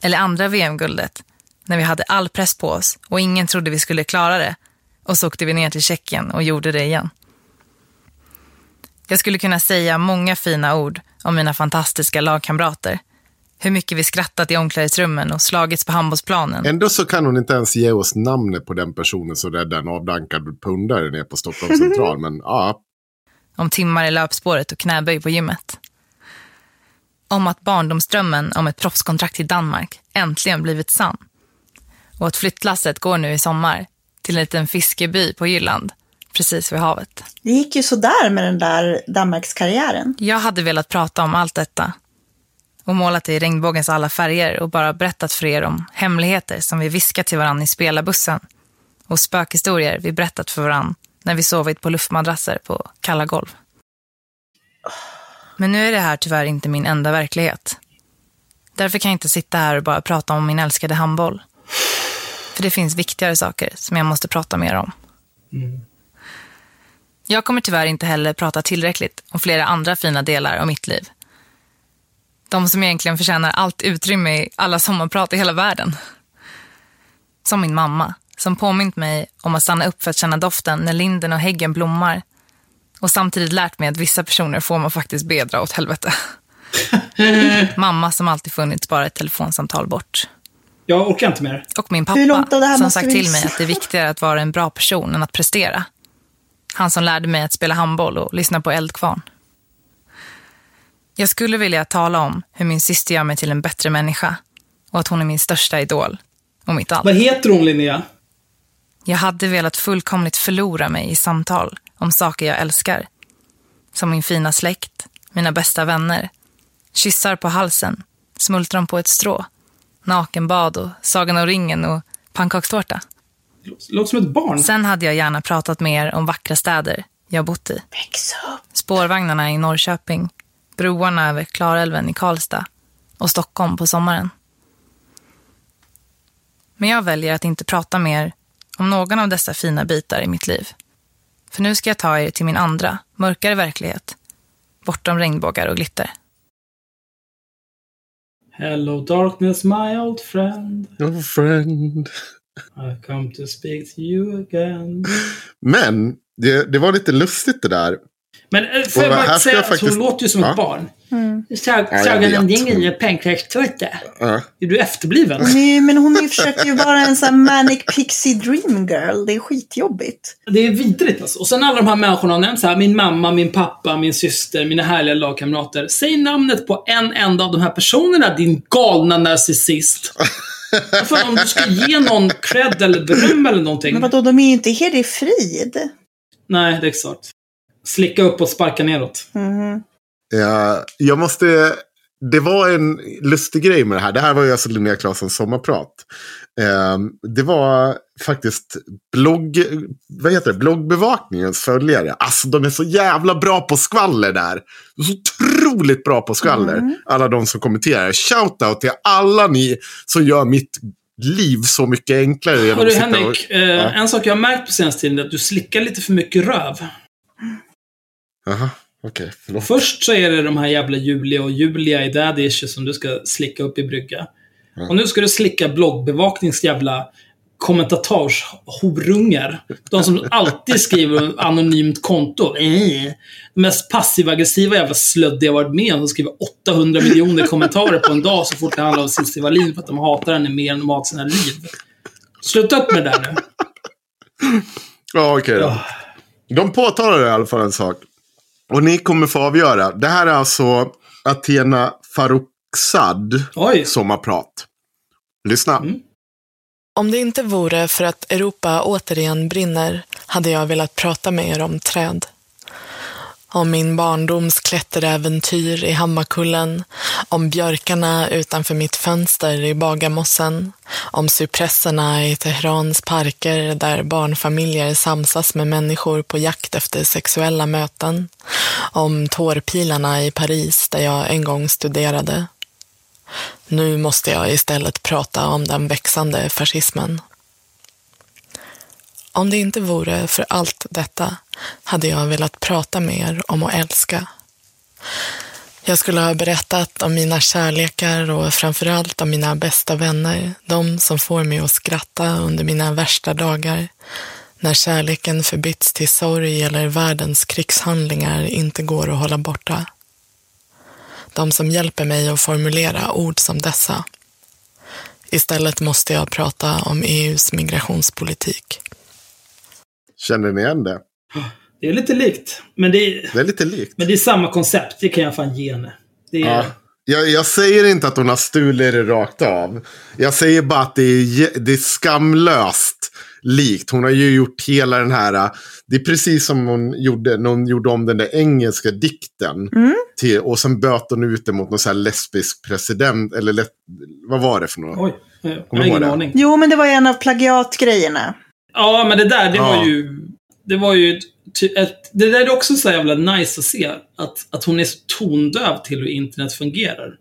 Eller andra VM-guldet, när vi hade all press på oss och ingen trodde vi skulle klara det. Och så åkte vi ner till Tjeckien och gjorde det igen. Jag skulle kunna säga många fina ord om mina fantastiska lagkamrater. Hur mycket vi skrattat i omklädningsrummen och slagits på handbollsplanen. Ändå så kan hon inte ens ge oss namnet på den personen som räddade en avdankad pundare ner på Stockholms central. Men ja, Om timmar i löpspåret och knäböj på gymmet. Om att barndomsdrömmen om ett proffskontrakt i Danmark äntligen blivit sann. Och att flyttlasset går nu i sommar till en liten fiskeby på Jylland, precis vid havet. Det gick ju sådär med den där Danmarkskarriären. Jag hade velat prata om allt detta och målat det i regnbågens alla färger och bara berättat för er om hemligheter som vi viskat till varandra i spelarbussen och spökhistorier vi berättat för varandra när vi sovit på luftmadrasser på kalla golv. Men nu är det här tyvärr inte min enda verklighet. Därför kan jag inte sitta här och bara prata om min älskade handboll. För det finns viktigare saker som jag måste prata mer om. Jag kommer tyvärr inte heller prata tillräckligt om flera andra fina delar av mitt liv. De som egentligen förtjänar allt utrymme i alla sommarprat i hela världen. Som min mamma, som påmint mig om att stanna upp för att känna doften när linden och häggen blommar. Och samtidigt lärt mig att vissa personer får man faktiskt bedra åt helvete. mamma som alltid funnits bara ett telefonsamtal bort. Jag orkar inte mer. Och min Hur långt av det pappa här som sagt till mig att det är viktigare att vara en bra person än att prestera. Han som lärde mig att spela handboll och lyssna på Eldkvarn. Jag skulle vilja tala om hur min syster gör mig till en bättre människa och att hon är min största idol och mitt allt. Vad heter hon, Linnea? Jag hade velat fullkomligt förlora mig i samtal om saker jag älskar. Som min fina släkt, mina bästa vänner, kyssar på halsen, smultron på ett strå, nakenbad och Sagan om ringen och pannkakstårta. Låter som ett barn. Sen hade jag gärna pratat mer om vackra städer jag bott i. Spårvagnarna i Norrköping, broarna över Klarälven i Karlstad och Stockholm på sommaren. Men jag väljer att inte prata mer om någon av dessa fina bitar i mitt liv. För nu ska jag ta er till min andra, mörkare verklighet. Bortom regnbågar och glitter. Hello darkness my old friend. oh friend. I come to speak to you again. Men det, det var lite lustigt det där. Men eh, får jag bara säga jag att faktiskt- hon låter ju som Ja. ett barn. om vet. ringen och pannkakstårta. Ja. Är du efterbliven? Är, ju- men hon är, försöker ju vara en sån här manic pixie dream girl. Det är skitjobbigt. Det är vidrigt alltså. Och sen alla de här människorna har nämnt så här, min mamma, min pappa, min syster, mina härliga lagkamrater. Säg namnet på en enda av de här personerna, din galna narcissist. Fan, om du ska ge någon cred eller beröm eller någonting. Men vadå, de är ju inte här i frid. Nej, det är exakt. Slicka upp och sparka neråt. Mhm. Ja, jag måste... Det var en lustig grej med det här. Det här var ju alltså Linnea Claessons sommarprat. Ehm, det var faktiskt blogg, vad heter det? bloggbevakningens följare. Alltså de är så jävla bra på skvaller där. Så otroligt bra på skvaller. Alla de som kommenterar. Shoutout till alla ni som gör mitt liv så mycket enklare. genom Hörru att sitta Henrik, och- eh, Ja. en sak jag har märkt på senaste tiden är att du slickar lite för mycket röv. Jaha, okej. förlåt. Först så är det de här jävla Julia och Julia i Daddy Issues som du ska slicka upp i brygga. Och nu ska du slicka bloggbevaknings jävla kommentatorshorungar. De som alltid skriver anonymt konto. Eh. De mest passiv-aggressiva jävla slöddiga jag varit med om. De skriver 800 miljoner kommentarer på en dag så fort det handlar om Cissi Wallin för att de hatar henne mer än de hatar sina liv. Sluta upp med det där nu. Ja, okej då. De påtalar i alla fall en sak. Och ni kommer få avgöra. Det här är alltså Athena Farrokhzad sommarprat. Lyssna. Om det inte vore för att Europa återigen brinner hade jag velat prata med er om träd. Om min barndoms klätteräventyr i Hammarkullen, om björkarna utanför mitt fönster i Bagarmossen, om cypresserna i Teherans parker där barnfamiljer samsas med människor på jakt efter sexuella möten, om tårpilarna i Paris där jag en gång studerade. Nu måste jag istället prata om den växande fascismen. Om det inte vore för allt detta hade jag velat prata mer om att älska. Jag skulle ha berättat om mina kärlekar och framförallt om mina bästa vänner. De som får mig att skratta under mina värsta dagar. När kärleken förbytts till sorg eller världens krigshandlingar inte går att hålla borta. De som hjälper mig att formulera ord som dessa. Istället måste jag prata om EUs migrationspolitik. Känner ni igen det? Det är lite likt. Men det är, Det är lite likt. men det är samma koncept. Det kan jag fan ge henne. Det är, Ja. Jag, jag säger inte att hon har stulit det rakt av. Jag säger bara att det är, det är skamlöst likt. Hon har ju gjort hela den här... äh, Det är precis som hon gjorde när hon gjorde om den där engelska dikten. Till, och sen böt hon ut det mot någon så här lesbisk president. Eller le, vad var det för något? Oj, jag har ingen aning. Jo, men det var en av plagiatgrejerna. Ja, men det där, det Ja. var ju... Det var ju ett, Det där är också så jävla nice att se. Att, att hon är så tondöv till hur internet fungerar.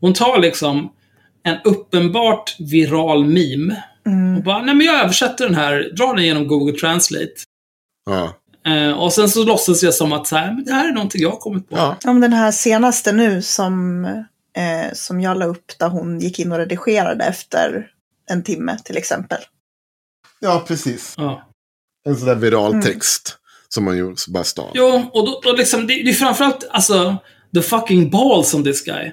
Hon tar liksom en uppenbart viral meme. Och bara, nej men jag översätter den här, drar den genom Google Translate. Ja. Eh, och sen så låtsas jag som att så här, men det här är någonting jag har kommit på. Ja. Om den här senaste nu som, eh, som jag la upp där hon gick in och redigerade efter en timme till exempel. Ja, precis. Ja. En sån där viral text. Som man gjorde, bara stav. Jo, och då, då liksom, det, det är framförallt alltså, the fucking balls on this guy.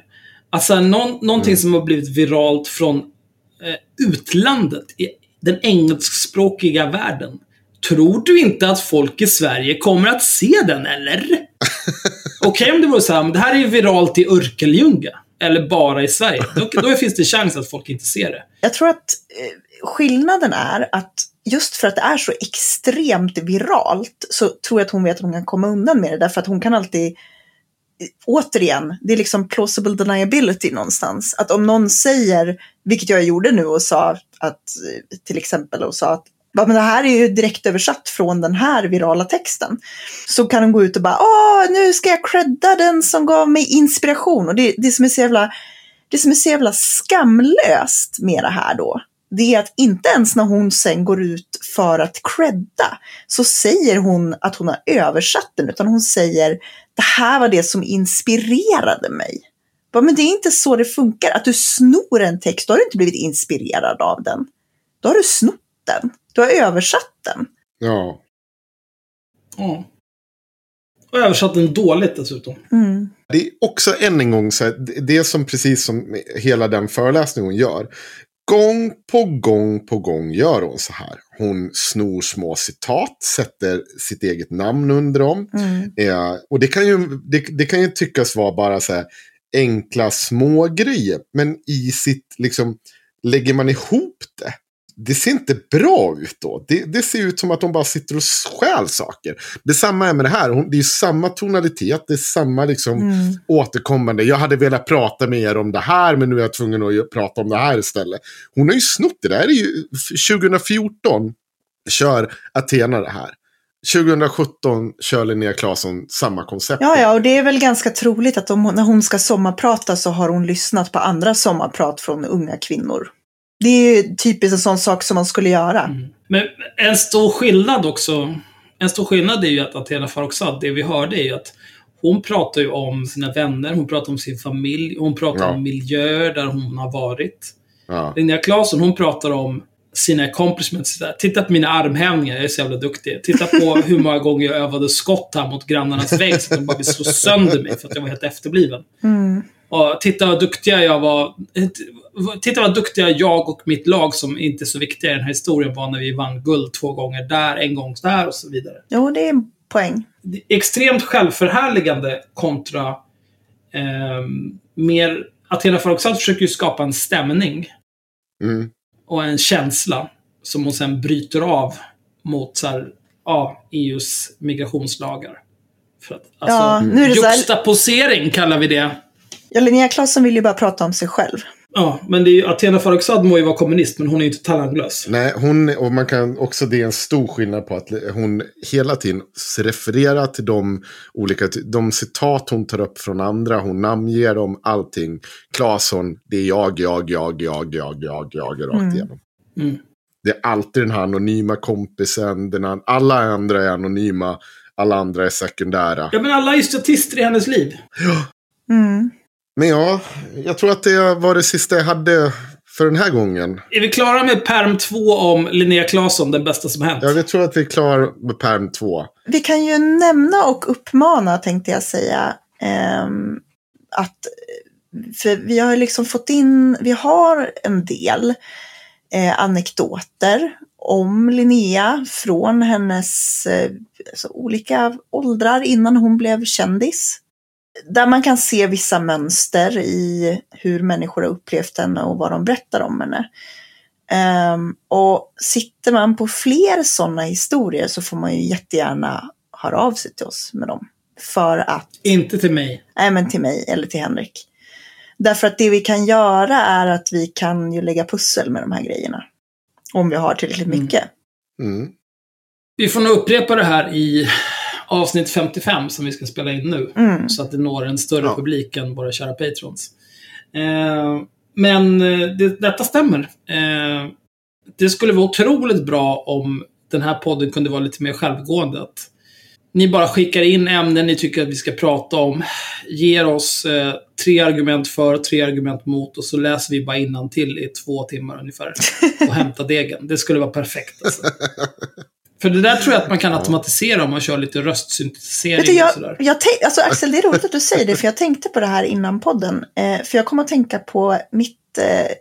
Alltså någon, någonting som har blivit viralt från eh, utlandet, i den engelskspråkiga världen. Tror du inte att folk i Sverige kommer att se den, eller? Okej om det vore så här, men det här är ju viralt i Örkelljunga. Eller bara i Sverige. Då, då finns det chans att folk inte ser det. Jag tror att eh, skillnaden är att just för att det är så extremt viralt så tror jag att hon vet att hon kan komma undan med det. Därför att hon kan alltid, återigen, det är liksom plausible deniability någonstans. Att om någon säger, vilket jag gjorde nu och sa att, till exempel, och sa att men det här är ju direkt översatt från den här virala texten. Så kan hon gå ut och bara, åh, nu ska jag credda den som gav mig inspiration. Och det, det som är så jävla det som är så jävla skamlöst med det här då, det är att inte ens när hon sen går ut för att credda så säger hon att hon har översatt den, utan hon säger det här var det som inspirerade mig. Bara, Men det är inte så det funkar. Att du snor en text, då har du inte blivit inspirerad av den. Då har du snott den. Du har översatt den. Ja. Ja. Och översatt den dåligt dessutom. Mm. Det är också än en gång så här, det- det är som precis som hela den föreläsningen hon gör. Gång på gång på gång gör hon så här. Hon snor små citat, sätter sitt eget namn under dem. Mm. Eh, och det kan, ju, det, det kan ju tyckas vara bara så här enkla små grejer. Men i sitt, liksom, lägger man ihop det. Det ser inte bra ut då. Det, det ser ut som att de bara sitter och stjäl saker. Detsamma är med det här. Hon, det är samma tonalitet, det är samma liksom Mm. återkommande. Jag hade velat prata med er om det här, men nu är jag tvungen att prata om det här istället. Hon har ju snott det. Det här är ju 2014 kör Athena det här. 2017 kör Linnea Claesson samma koncept. Ja, ja, och det är väl ganska troligt att om, när hon ska sommarprata så har hon lyssnat på andra sommarprat från unga kvinnor. Det är ju typiskt en sån sak som man skulle göra. Men en stor skillnad också. En stor skillnad är ju att Athena Farrokhzad, det vi hörde är ju att hon pratar ju om sina vänner, hon pratar om sin familj, hon pratar Ja. om miljöer där hon har varit. Ja. Linnea Claesson, hon pratar om sina accomplishments. Titta på mina armhävningar, jag är så jävla duktig. Titta på hur många gånger jag övade skott här mot grannarnas vägg så att de bara vill slå sönder mig för att jag var helt efterbliven. Mm. Och titta vad duktiga jag var. Titta vad duktiga jag och mitt lag, som inte är så viktiga i den här historien, var när vi vann guld två gånger där, en gång där och så vidare. Jo, det är en poäng. Extremt självförhärligande kontra ehm, mer... Athena Farrokhzad försöker ju skapa en stämning Mm. och en känsla som hon sen bryter av mot så här, ja, EUs migrationslagar. För att, alltså, Ja, nu är det så här- juxtaposering kallar vi det. Ja, Linnea Claesson vill ju bara prata om sig själv. Ja, men det är ju, Athena Farrokhzad må ju vara kommunist, men hon är ju inte talanglös. Nej, hon, och man kan också, det är en stor skillnad på att hon hela tiden refererar till de olika, de citat hon tar upp från andra, hon namnger dem, allting. Claesson, det är jag, jag, jag, jag, jag, jag, jag, rakt Mm. igenom. Mm. Det är alltid den här anonyma kompisen, den an- alla andra är anonyma, alla andra är sekundära. Ja, men alla är ju statister i hennes liv. Mm. Men ja, jag tror att det var det sista jag hade för den här gången. Är vi klara med perm 2 om Linnea Claesson, den bästa som hänt? Ja, vi tror att vi är klara med perm 2. Vi kan ju nämna och uppmana, tänkte jag säga, ehm, att för vi har ju liksom fått in, vi har en del eh, anekdoter om Linnea från hennes eh, alltså, olika åldrar innan hon blev kändis. Där man kan se vissa mönster i hur människor har upplevt henne och vad de berättar om henne. Ehm, och sitter man på fler sådana historier så får man ju jättegärna höra av sig till oss med dem. För att, Inte till mig. nej men till mig eller till Henrik. Därför att det vi kan göra är att vi kan ju lägga pussel med de här grejerna. Om vi har tillräckligt Mm. mycket. Mm. Vi får nog upprepa det här i avsnitt 55 som vi ska spela in nu. Mm. Så att det når en större Ja. publik än våra kära patrons. Eh, men eh, det, detta stämmer. Eh, det skulle vara otroligt bra om den här podden kunde vara lite mer självgående. Att ni bara skickar in ämnen ni tycker att vi ska prata om. Ger oss eh, tre argument för, tre argument mot och så läser vi bara till i två timmar ungefär. Och hämtar degen. Det skulle vara perfekt alltså. För det där tror jag att man kan automatisera om man kör lite Vet du, röstsyntetisering och jag, sådär. jag tänk, alltså Axel, det är roligt att du säger det, för jag tänkte på det här innan podden. Eh, för jag kom att tänka på mitt, eh,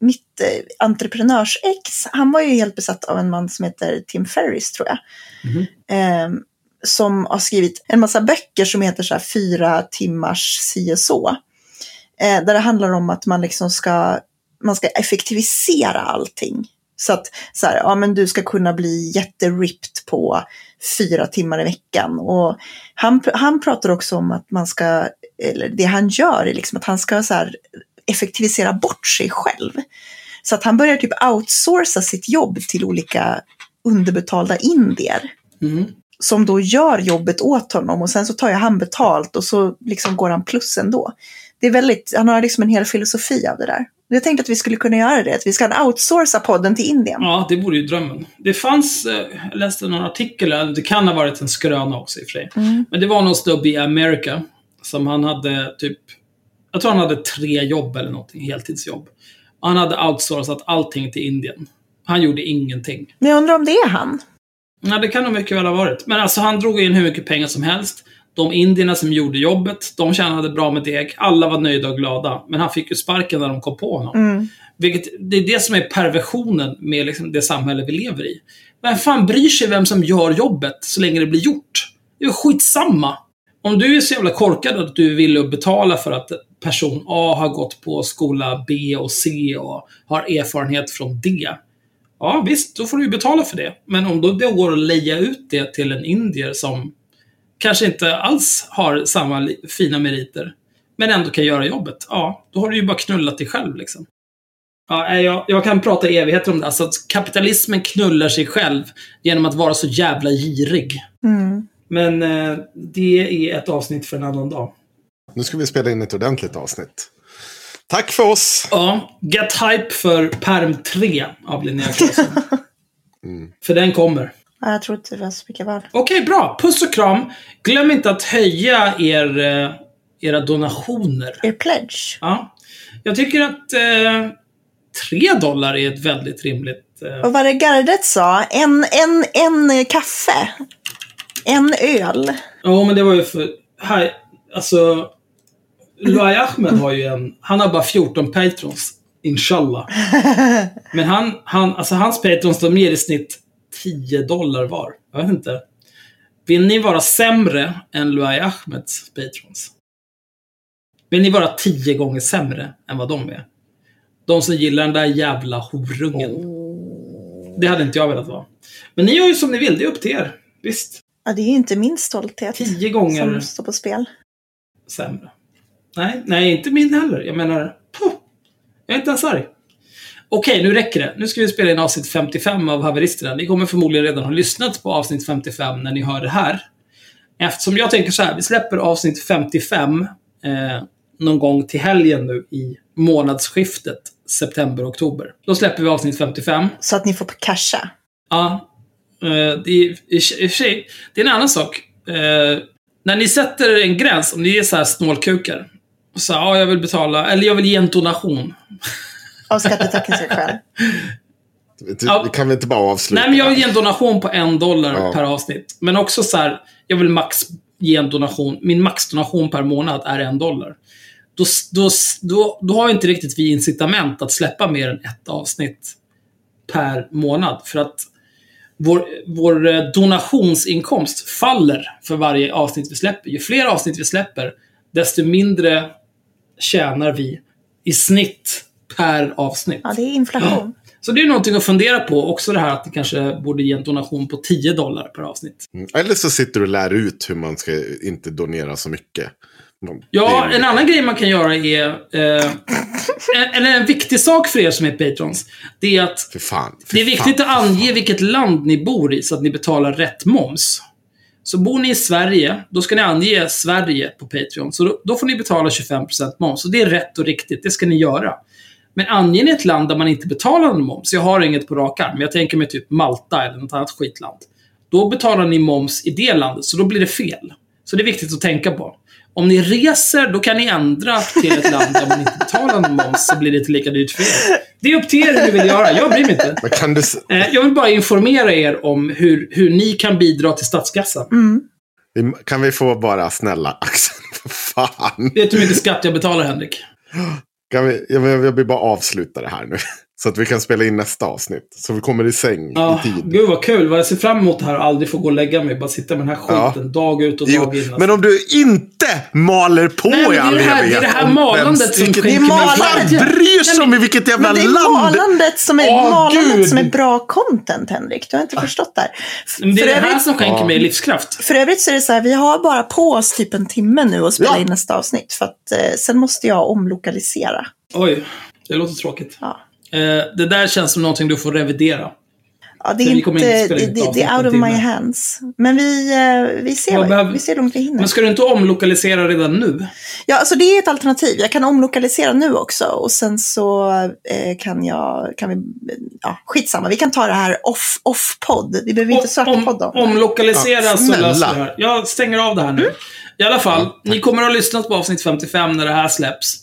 mitt eh, entreprenörsex. Han var ju helt besatt av en man som heter Tim Ferris, tror jag. Mhm. Eh, som har skrivit en massa böcker som heter så här fyra timmars si och så. Eh, där det handlar om att man liksom ska, man ska effektivisera allting. Så att så här, ja, men du ska kunna bli jätteripped på fyra timmar i veckan. Och han, han pratar också om att man ska, eller det han gör är liksom att han ska så här effektivisera bort sig själv. Så att han börjar typ outsourca sitt jobb till olika underbetalda indier Mm. som då gör jobbet åt honom och sen så tar ju han betalt och så liksom går han plus ändå. Det är väldigt, han har liksom en hel filosofi av det där. Jag tänkte att vi skulle kunna göra det, att vi ska outsourca podden till Indien. Ja, det vore ju drömmen. Det fanns, eh, jag läste någon artikel, eller det kan ha varit en skröna också i och för sig. Mm. Men det var någon snubbe i America som han hade typ, jag tror han hade tre jobb eller någonting, heltidsjobb. Han hade outsourcat allting till Indien. Han gjorde ingenting. Men jag undrar om det är han? Ja, det kan nog mycket väl ha varit. Men alltså han drog in hur mycket pengar som helst. De indierna som gjorde jobbet, de tjänade bra med deg. Alla var nöjda och glada. Men han fick ju sparken när de kom på honom. Mm. Vilket, det är det som är perversionen med liksom det samhälle vi lever i. Vem fan bryr sig vem som gör jobbet så länge det blir gjort? Det är skitsamma. Om du är så jävla korkad att du vill betala för att person A har gått på skola B och C och har erfarenhet från D. Ja, visst, då får du ju betala för det. Men om då det går att leja ut det till en indier som kanske inte alls har samma fina meriter, men ändå kan göra jobbet. Ja, då har du ju bara knullat dig själv liksom. Ja, jag, jag kan prata evigheter om det. Alltså att kapitalismen knullar sig själv genom att vara så jävla girig. Mm. Men eh, det är ett avsnitt för en annan dag. Nu ska vi spela in ett ordentligt avsnitt. Tack för oss! Ja, get hype för perm 3 av Linnea. Mm. För den kommer. Ja, jag tror inte det var så mycket val. Okej, bra. Puss och kram. Glöm inte att höja er, eh, era donationer. Er pledge. Ja. Jag tycker att eh, 3 dollar är ett väldigt rimligt... Eh, Och vad det gardet sa, en, en, en kaffe. En öl. Ja, men det var ju för... Här, alltså... Luai Ahmed har ju en... Han har bara 14 patrons. Inshallah. Men han, han, alltså hans patrons, de ger i snitt 10 dollar var. Jag vet inte. Vill ni vara sämre än Luai Ahmeds patrons? Vill ni vara 10 gånger sämre än vad de är? De som gillar den där jävla horungen. Det hade inte jag velat vara. Men ni gör ju som ni vill, det är upp till er. Visst. Ja, det är ju inte min stolthet 10 gånger som står på spel. sämre. Nej, nej, inte min heller. Jag menar, puh, jag är inte ens arg. Okej, nu räcker det. Nu ska vi spela in avsnitt 55 av Haveristerna. Ni kommer förmodligen redan ha lyssnat på avsnitt 55 när ni hör det här. Eftersom jag tänker så här, vi släpper avsnitt 55 eh, någon gång till helgen nu i månadsskiftet september-oktober. Då släpper vi avsnitt 55. Så att ni får casha. Ja. Eh, det är, i, i sig, det är en annan sak. Eh, när ni sätter en gräns, om ni är så här snålkukar, Så, ja, jag vill betala, eller jag vill ge en donation. Av skattetekniska skäl. Vi, Ja. vi kan väl inte bara avsluta? Nej, men jag vill ge en donation på en dollar Ja. per avsnitt. Men också så här, jag vill max ge en donation. Min maxdonation per månad är en dollar. Då, då, då, då har inte riktigt vi incitament att släppa mer än ett avsnitt per månad. För att vår, vår eh, donationsinkomst faller för varje avsnitt vi släpper. Ju fler avsnitt vi släpper, desto mindre tjänar vi i snitt per avsnitt. Ja, det är inflation. Så det är någonting att fundera på. Också det här att ni kanske borde ge en donation på 10 dollar per avsnitt. Mm. Eller så sitter du och lär ut hur man ska inte donera så mycket. Ja, det en annan grej man kan göra är... Eh, en- eller en viktig sak för er som är patrons. Det är att För fan. För det är viktigt fan. att ange vilket land ni bor i så att ni betalar rätt moms. Så bor ni i Sverige, då ska ni ange Sverige på Patreon. Så då, då får ni betala 25% moms. Och det är rätt och riktigt, det ska ni göra. Men anger ni ett land där man inte betalar någon moms, jag har inget på rak arm, men jag tänker mig typ Malta eller något annat skitland. Då betalar ni moms i det landet, så då blir det fel. Så det är viktigt att tänka på. Om ni reser, då kan ni ändra till ett land där man inte betalar någon moms, så blir det inte lika dyrt för er. Det är upp till er hur ni vill göra, jag bryr mig inte. Men kan du... Eh, Jag vill bara informera er om hur, hur ni kan bidra till statskassan. vi- Kan vi få bara snälla Axel? Fan. Vet du hur mycket skatt jag betalar, Henrik? Kan vi, jag, jag vill bara avsluta det här nu. Så att vi kan spela in nästa avsnitt. Så vi kommer i säng Ja, i tid. gud vad kul. Vad jag ser fram emot det här och aldrig få gå och lägga mig. Bara sitta med den här Ja. skiten dag ut och Jo, dag in. alltså. men om du inte maler på Nej, i det är all det här- det är evighet det här malandet vem- som vilket- skänker mig Vem glädje. fan bryr sig om i vilket jävla Men det är land? malandet som är, Åh, malandet Gud. som är bra content, Henrik. Du har inte förstått det här. Men det är för, det här övrigt, som skänker Ja. mig livskraft. för övrigt så är det så här, vi har bara på oss typ en timme nu att spela Ja. in nästa avsnitt. För att eh, sen måste jag omlokalisera. Oj, det låter tråkigt. Ja. Eh, det där känns som någonting du får revidera. Ja, det är inte, kommer inte det, det, är out of my hands. Men vi, eh, vi, ser, Vad behöver- vi ser hur långt vi hinner. Men ska du inte omlokalisera redan nu? Ja, alltså det är ett alternativ. Jag kan omlokalisera nu också och sen så eh, kan jag, kan vi, ja, skitsamma, vi kan ta det här off, off-podd. Vi behöver inte söka om, podd om det. omlokalisera Ja, så löser det här. Jag stänger av det här nu. I alla fall, ni kommer att ha lyssnat på avsnitt 55 när det här släpps.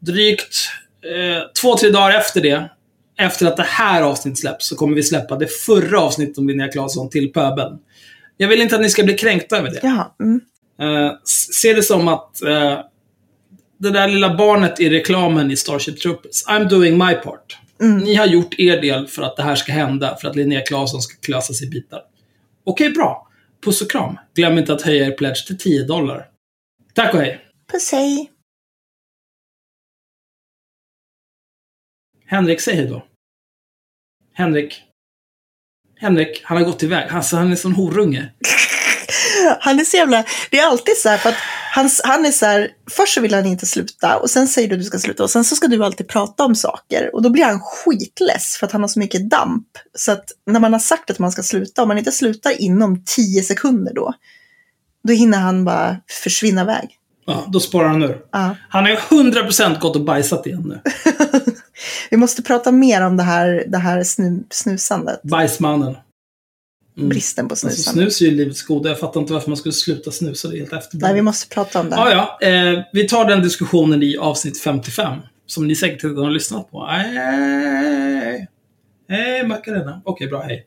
Drygt eh, två, tre dagar efter det, efter att det här avsnittet släpps, så kommer vi släppa det förra avsnittet om Linnea Claesson till pöbeln. Jag vill inte att ni ska bli kränkta över det. Jaha, mm. Eh, se det som att eh, det där lilla barnet i reklamen i Starship Troopers, I'm doing my part. Ni har gjort er del för att det här ska hända, för att Linnea Claesson ska klösas i bitar. Okej, bra. Puss och kram. Glöm inte att höja er pledge till 10 dollar. Tack och hej. Puss hej. Henrik, säg hej då. Henrik. Henrik, han har gått iväg. Alltså, han är en sån horunge. Han är så jävla... Det är alltid så här, för att han, han är så här, först så vill han inte sluta och sen säger du att du ska sluta och sen så ska du alltid prata om saker och då blir han skitless för att han har så mycket damp. Så att när man har sagt att man ska sluta, om man inte slutar inom tio sekunder då, då hinner han bara försvinna iväg. Ja, då sparar han ur. Ja. Han har ju 100% gått och bajsat igen nu. Vi måste prata mer om det här, det här snu, snusandet, Bajsmannen. Mm. bristen på Alltså, snusande. snus är ju livets goda. Jag fattar inte varför man skulle sluta snusa. Det helt efterblivet. Nej, vi måste prata om det. Ja, ja. Eh, vi tar den diskussionen i avsnitt 55. Som ni säkert redan har lyssnat på. Hej, hej Macarena. Okej, bra. Hej.